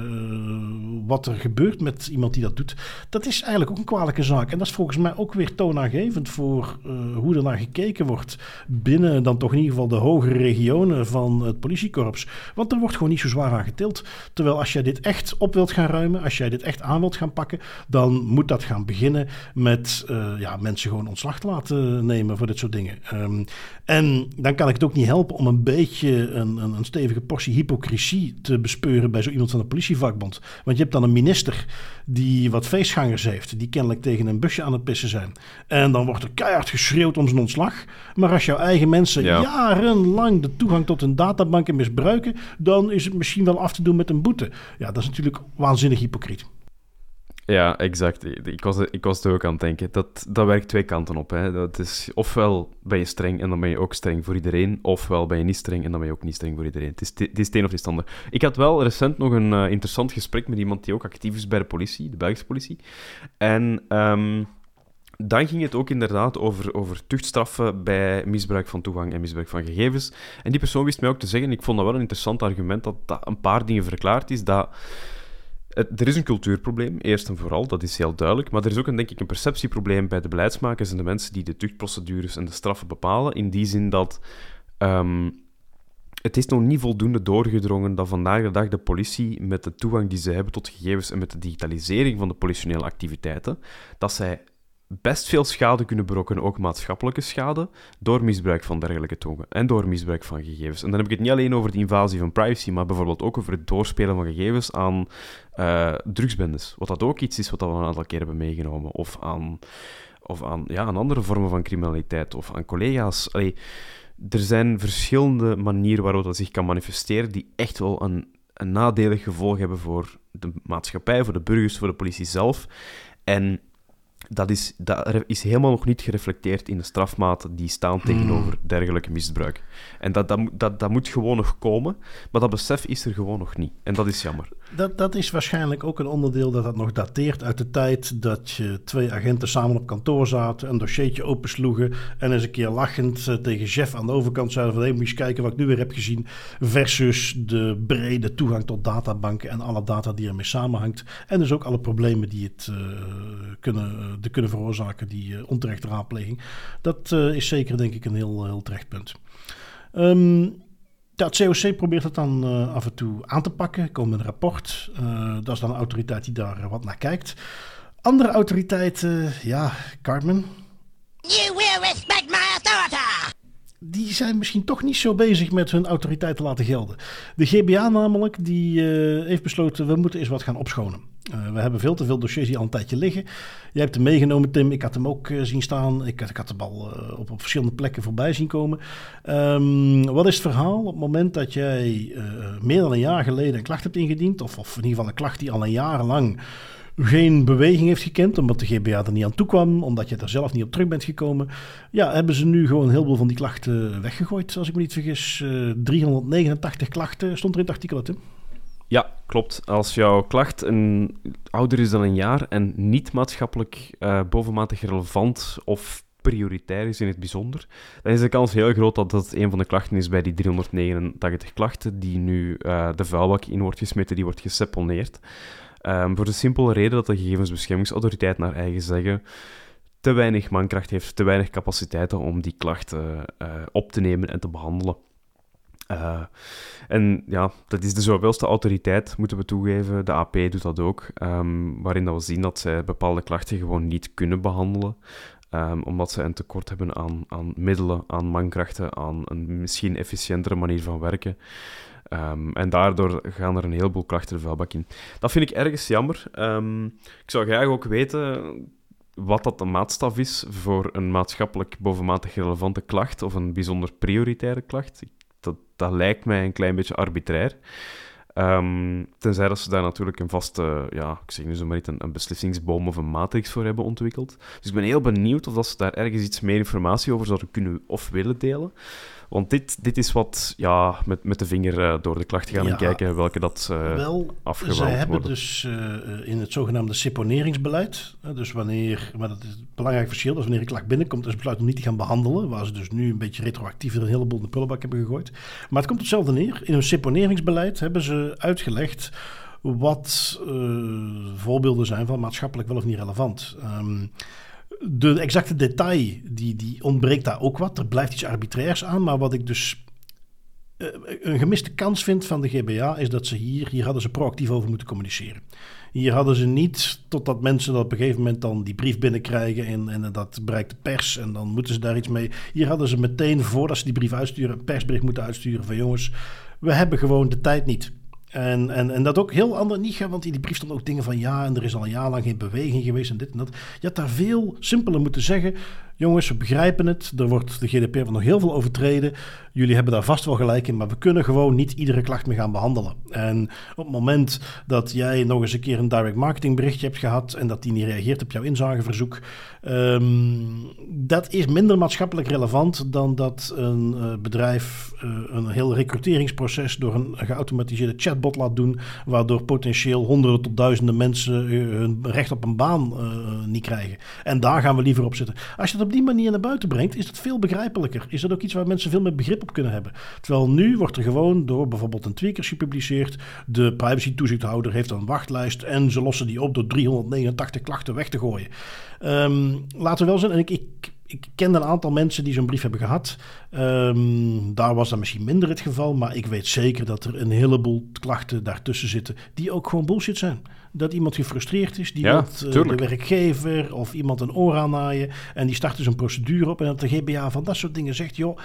wat er gebeurt met iemand die dat doet, dat is eigenlijk ook een kwalijke zaak. En dat is volgens mij ook weer toonaangevend voor hoe er naar gekeken wordt binnen dan toch in ieder geval de hogere regionen van het politiekorps. Want er wordt gewoon niet zo zwaar aan getild. Terwijl als jij dit echt op wilt gaan ruimen, als jij dit echt aan wilt gaan pakken, dan moet dat gaan beginnen met ja, mensen gewoon ontslag te laten nemen voor dit soort dingen. Ehm, en dan kan ik het ook niet helpen om een beetje een, een, een stevige portie hypocrisie te bespeuren bij zo iemand van de politievakbond. Want je hebt dan een minister die wat feestgangers heeft, die kennelijk tegen een busje aan het pissen zijn. En dan wordt er keihard geschreeuwd om zijn ontslag. Maar als jouw eigen mensen jarenlang de toegang tot hun databanken misbruiken, dan is het misschien wel af te doen met een boete. Ja, dat is natuurlijk waanzinnig hypocriet. Ja, exact. Ik was, ik was er ook aan het denken. Dat, dat werkt twee kanten op. Hè. Dat is, ofwel ben je streng en dan ben je ook streng voor iedereen, ofwel ben je niet streng en dan ben je ook niet streng voor iedereen. Het is, het is een of het ander. Ik had wel recent nog een uh, interessant gesprek met iemand die ook actief is bij de politie, de Belgische politie. En um, dan ging het ook inderdaad over, over tuchtstraffen bij misbruik van toegang en misbruik van gegevens. En die persoon wist mij ook te zeggen, ik vond dat wel een interessant argument, dat dat een paar dingen verklaart is, dat er is een cultuurprobleem, eerst en vooral, dat is heel duidelijk. Maar er is ook een, denk ik, een perceptieprobleem bij de beleidsmakers en de mensen die de tuchtprocedures en de straffen bepalen. In die zin dat um, het is nog niet voldoende doorgedrongen dat vandaag de dag de politie met de toegang die ze hebben tot gegevens en met de digitalisering van de politionele activiteiten, dat zij best veel schade kunnen berokkenen, ook maatschappelijke schade, door misbruik van dergelijke togen en door misbruik van gegevens. En dan heb ik het niet alleen over de invasie van privacy, maar bijvoorbeeld ook over het doorspelen van gegevens aan uh, drugsbendes. Wat dat ook iets is wat we een aantal keer hebben meegenomen. Of aan, of aan, ja, aan andere vormen van criminaliteit, of aan collega's. Er zijn verschillende manieren waarop dat zich kan manifesteren die echt wel een, een nadelig gevolg hebben voor de maatschappij, voor de burgers, voor de politie zelf. En dat is, dat is helemaal nog niet gereflecteerd in de strafmaten die staan hmm. tegenover dergelijke misbruik. En dat, dat, dat, dat moet gewoon nog komen, maar dat besef is er gewoon nog niet. En dat is jammer. Dat, dat is waarschijnlijk ook een onderdeel dat dat nog dateert uit de tijd dat je twee agenten samen op kantoor zaten, een dossiertje opensloegen en eens een keer lachend eh, tegen chef aan de overkant zeiden van hé, moet je kijken wat ik nu weer heb gezien, versus de brede toegang tot databanken en alle data die ermee samenhangt. En dus ook alle problemen die het uh, kunnen, de kunnen veroorzaken, die uh, onterechte raadpleging. Dat is zeker denk ik een heel, heel terecht punt. Um, ja, het COC probeert het dan uh, af en toe aan te pakken. Komt een rapport. Uh, dat is dan een autoriteit die daar wat naar kijkt. Andere autoriteiten, ja, Cartman. You will respect my authority. Die zijn misschien toch niet zo bezig met hun autoriteit te laten gelden. De GBA namelijk, die uh, heeft besloten, we moeten eens wat gaan opschonen. Uh, we hebben veel te veel dossiers die al een tijdje liggen. Jij hebt hem meegenomen, Tim. Ik had hem ook uh, zien staan. Ik, ik had hem al op, op, verschillende plekken voorbij zien komen. Um, wat is het verhaal op het moment dat jij meer dan een jaar geleden een klacht hebt ingediend, of, of in ieder geval een klacht die al een jaar lang geen beweging heeft gekend, omdat de GBA er niet aan toe kwam, omdat je er zelf niet op terug bent gekomen. Ja, hebben ze nu gewoon heel veel van die klachten weggegooid, als ik me niet vergis. 389 klachten stond er in het artikel, Tim. Ja, klopt. Als jouw klacht een, ouder is dan een jaar en niet maatschappelijk uh, bovenmatig relevant of prioritair is in het bijzonder, dan is de kans heel groot dat dat een van de klachten is bij die 389 klachten die nu uh, de vuilbak in wordt gesmeten, die wordt geseponeerd. Um, voor de simpele reden dat de gegevensbeschermingsautoriteit naar eigen zeggen te weinig mankracht heeft, te weinig capaciteiten om die klachten uh, op te nemen en te behandelen. Uh, en ja, dat is de zoveelste autoriteit, moeten we toegeven. De AP doet dat ook, um, waarin dat we zien dat zij bepaalde klachten gewoon niet kunnen behandelen. Um, omdat ze een tekort hebben aan, aan middelen, aan mankrachten, aan een misschien efficiëntere manier van werken. Um, en daardoor gaan er een heleboel klachten de vuilbak in. Dat vind ik ergens jammer. ik zou graag ook weten wat dat de maatstaf is voor een maatschappelijk bovenmatig relevante klacht of een bijzonder prioritaire klacht dat, dat lijkt mij een klein beetje arbitrair. Um, tenzij dat ze daar natuurlijk een vaste, ja, ik zeg nu zo maar niet, een, een, beslissingsboom of een matrix voor hebben ontwikkeld. Dus ik ben heel benieuwd of dat ze daar ergens iets meer informatie over zouden kunnen of willen delen. Want dit, dit is wat ja, met, met de vinger uh, door de klacht gaan en kijken welke dat uh, Wel, Ze hebben dus uh, in het zogenaamde seponeringsbeleid, dus wanneer, maar dat is het belangrijk verschil, dat wanneer een klacht binnenkomt, is besluit om niet te gaan behandelen, waar ze dus nu een beetje retroactief een heleboel in de prullenbak hebben gegooid. Maar het komt hetzelfde neer. In hun seponeringsbeleid hebben ze uitgelegd wat voorbeelden zijn van maatschappelijk wel of niet relevant. Um, de exacte detail, die, die ontbreekt daar ook wat. Er blijft iets arbitrairs aan, maar wat ik dus eh, een gemiste kans vind van de GBA is dat ze hier, hier hadden ze proactief over moeten communiceren. Hier hadden ze niet, totdat mensen dat op een gegeven moment dan die brief binnenkrijgen en, en dat bereikt de pers en dan moeten ze daar iets mee. Hier hadden ze meteen, voordat ze die brief uitsturen, een persbericht moeten uitsturen van jongens, we hebben gewoon de tijd niet. En, en, en dat ook heel ander niet gaan, want in die brief stond ook dingen van ja, en er is al een jaar lang geen beweging geweest en dit en dat. Je had daar veel simpeler moeten zeggen. Jongens, we begrijpen het. Er wordt de GDPR nog heel veel overtreden. Jullie hebben daar vast wel gelijk in, maar we kunnen gewoon niet iedere klacht meer gaan behandelen. En op het moment dat jij nog eens een keer een direct marketing berichtje hebt gehad en dat die niet reageert op jouw inzageverzoek, um, dat is minder maatschappelijk relevant dan dat een uh, bedrijf uh, een heel recruteringsproces door een geautomatiseerde chatbot laat doen, waardoor potentieel honderden tot duizenden mensen uh, hun recht op een baan niet krijgen. En daar gaan we liever op zitten. Als je op die manier naar buiten brengt, is dat veel begrijpelijker. Is dat ook iets waar mensen veel meer begrip op kunnen hebben. Terwijl nu wordt er gewoon door bijvoorbeeld een tweakers gepubliceerd. De privacy toezichthouder heeft een wachtlijst en ze lossen die op door 389 klachten weg te gooien. Um, laten we wel zijn, en ik, ik ik ken een aantal mensen die zo'n brief hebben gehad. Um, daar was dat misschien minder het geval. Maar ik weet zeker dat er een heleboel klachten daartussen zitten. die ook gewoon bullshit zijn. Dat iemand gefrustreerd is, die ja, uh, de werkgever of iemand een oor aannaaien. en die start dus een procedure op. en dat de GBA van dat soort dingen zegt: joh.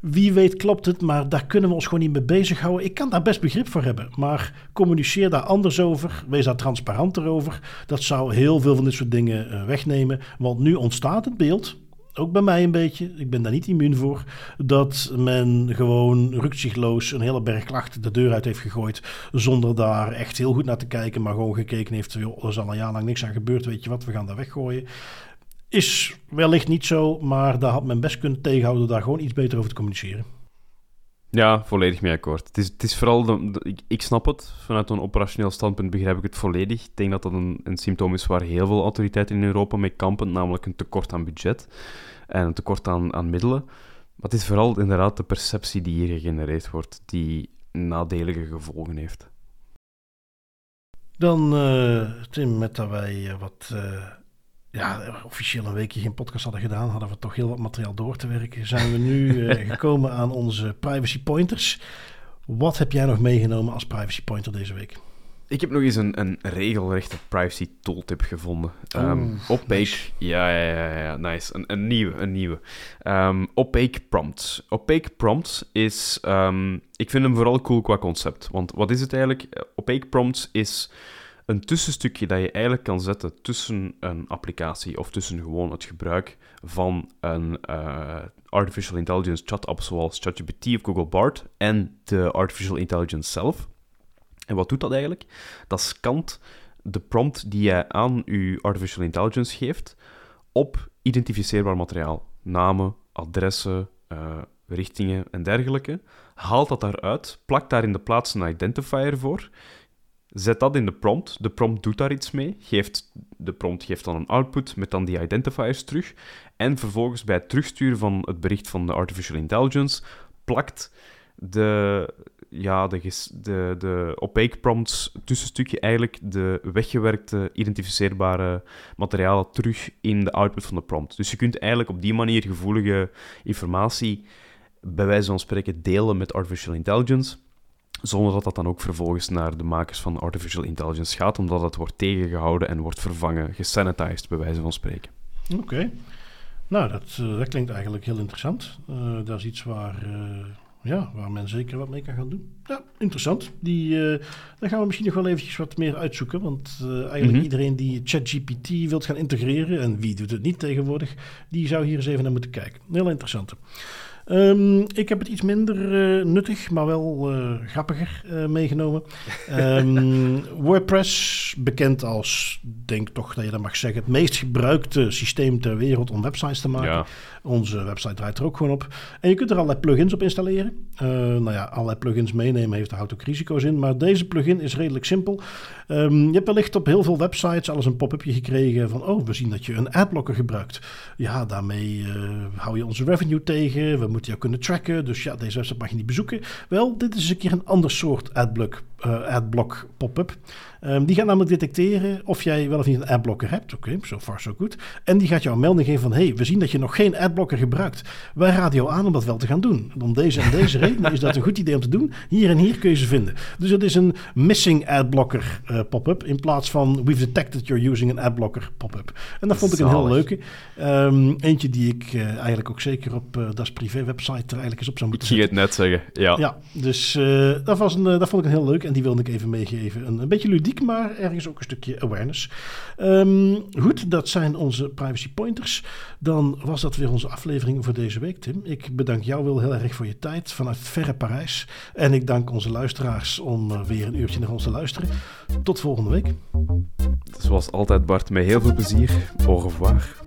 Wie weet klopt het, maar daar kunnen we ons gewoon niet mee bezighouden. Ik kan daar best begrip voor hebben, maar communiceer daar anders over. Wees daar transparanter over. Dat zou heel veel van dit soort dingen uh, wegnemen. Want nu ontstaat het beeld, ook bij mij een beetje, ik ben daar niet immuun voor, dat men gewoon rukzichtloos een hele berg klachten de deur uit heeft gegooid. Zonder daar echt heel goed naar te kijken, maar gewoon gekeken heeft: joh, er is al een jaar lang niks aan gebeurd, weet je wat, we gaan daar weggooien. Is wellicht niet zo, maar daar had men best kunnen tegenhouden daar gewoon iets beter over te communiceren. Ja, volledig mee akkoord. Het is, is vooral, ik, snap het, vanuit een operationeel standpunt begrijp ik het volledig. Ik denk dat dat een, een symptoom is waar heel veel autoriteiten in Europa mee kampen, namelijk een tekort aan budget en een tekort aan, aan middelen. Maar het is vooral inderdaad de perceptie die hier gegenereerd wordt, die nadelige gevolgen heeft. Dan, uh, Tim, met dat wij uh, wat... Uh ja, officieel een weekje geen podcast hadden gedaan, hadden we toch heel wat materiaal door te werken. Zijn we nu uh, gekomen aan onze privacy pointers. Wat heb jij nog meegenomen als privacy pointer deze week? Ik heb nog eens een, een regelrechte privacy tooltip gevonden. Um, opaque, nice. ja, ja, ja, ja, nice. Een, een nieuwe, een nieuwe. Um, opaque prompts. Opaque prompts is, um, ik vind hem vooral cool qua concept. Want wat is het eigenlijk? Opaque prompts is een tussenstukje dat je eigenlijk kan zetten tussen een applicatie of tussen gewoon het gebruik van een uh, artificial intelligence chat-app zoals ChatGPT of Google Bard en de artificial intelligence zelf. En wat doet dat eigenlijk? Dat scant de prompt die je aan je artificial intelligence geeft op identificeerbaar materiaal. Namen, adressen, uh, richtingen en dergelijke. Haalt dat daaruit, plakt daar in de plaats een identifier voor Zet dat in de prompt. De prompt doet daar iets mee. Geeft, de prompt geeft dan een output met dan die identifiers terug. En vervolgens bij het terugsturen van het bericht van de artificial intelligence plakt de, ja, de, de, de opaque prompts tussenstukje eigenlijk de weggewerkte identificeerbare materialen terug in de output van de prompt. Dus je kunt eigenlijk op die manier gevoelige informatie bij wijze van spreken delen met artificial intelligence zonder dat dat dan ook vervolgens naar de makers van artificial intelligence gaat, omdat het wordt tegengehouden en wordt vervangen, gesanitized, bij wijze van spreken. Oké. Nou, dat, uh, dat klinkt eigenlijk heel interessant. Uh, dat is iets waar, uh, ja, waar men zeker wat mee kan gaan doen. Ja, interessant. Die, daar gaan we misschien nog wel eventjes wat meer uitzoeken. Want eigenlijk mm -hmm. iedereen die ChatGPT wilt gaan integreren, en wie doet het niet tegenwoordig, die zou hier eens even naar moeten kijken. Heel interessant. Um, ik heb het iets minder uh, nuttig, maar wel uh, grappiger uh, meegenomen. Um, WordPress, bekend als, denk toch dat je dat mag zeggen, het meest gebruikte systeem ter wereld om websites te maken. Ja. Onze website draait er ook gewoon op. En je kunt er allerlei plugins op installeren. Nou ja, allerlei plugins meenemen heeft, houdt ook risico's in. Maar deze plugin is redelijk simpel. Um, je hebt wellicht op heel veel websites alles een pop-upje gekregen van... oh, we zien dat je een adblocker gebruikt. Ja, daarmee hou je onze revenue tegen. We moeten jou kunnen tracken. Dus ja, deze website mag je niet bezoeken. Wel, dit is een keer een ander soort adblock, uh, adblock pop-up. Um, die gaat namelijk detecteren of jij wel of niet een adblocker hebt. Oké, okay, so far so good. En die gaat jou een melding geven van... hey, we zien dat je nog geen adblocker gebruikt. Wij raden jou aan om dat wel te gaan doen. Om deze en deze reden is dat een goed idee om te doen. Hier en hier kun je ze vinden. Dus het is een missing adblocker uh, pop-up... in plaats van we've detected you're using an adblocker pop-up. En dat vond ik een heel leuke. Um, eentje die ik uh, eigenlijk ook zeker op uh, Das Privé website er eigenlijk eens op zou moeten. Ik zie het net zeggen, ja. Ja, dus dat, was een, dat vond ik een heel leuk en die wilde ik even meegeven. Een, een beetje ludiek maar ergens ook een stukje awareness. Um, goed, dat zijn onze privacy pointers. Dan was dat weer onze aflevering voor deze week, Tim. Ik bedank jou wel heel erg voor je tijd vanuit verre Parijs. En ik dank onze luisteraars om uh, weer een uurtje naar ons te luisteren. Tot volgende week. Zoals altijd, Bart, met heel veel plezier. Au revoir.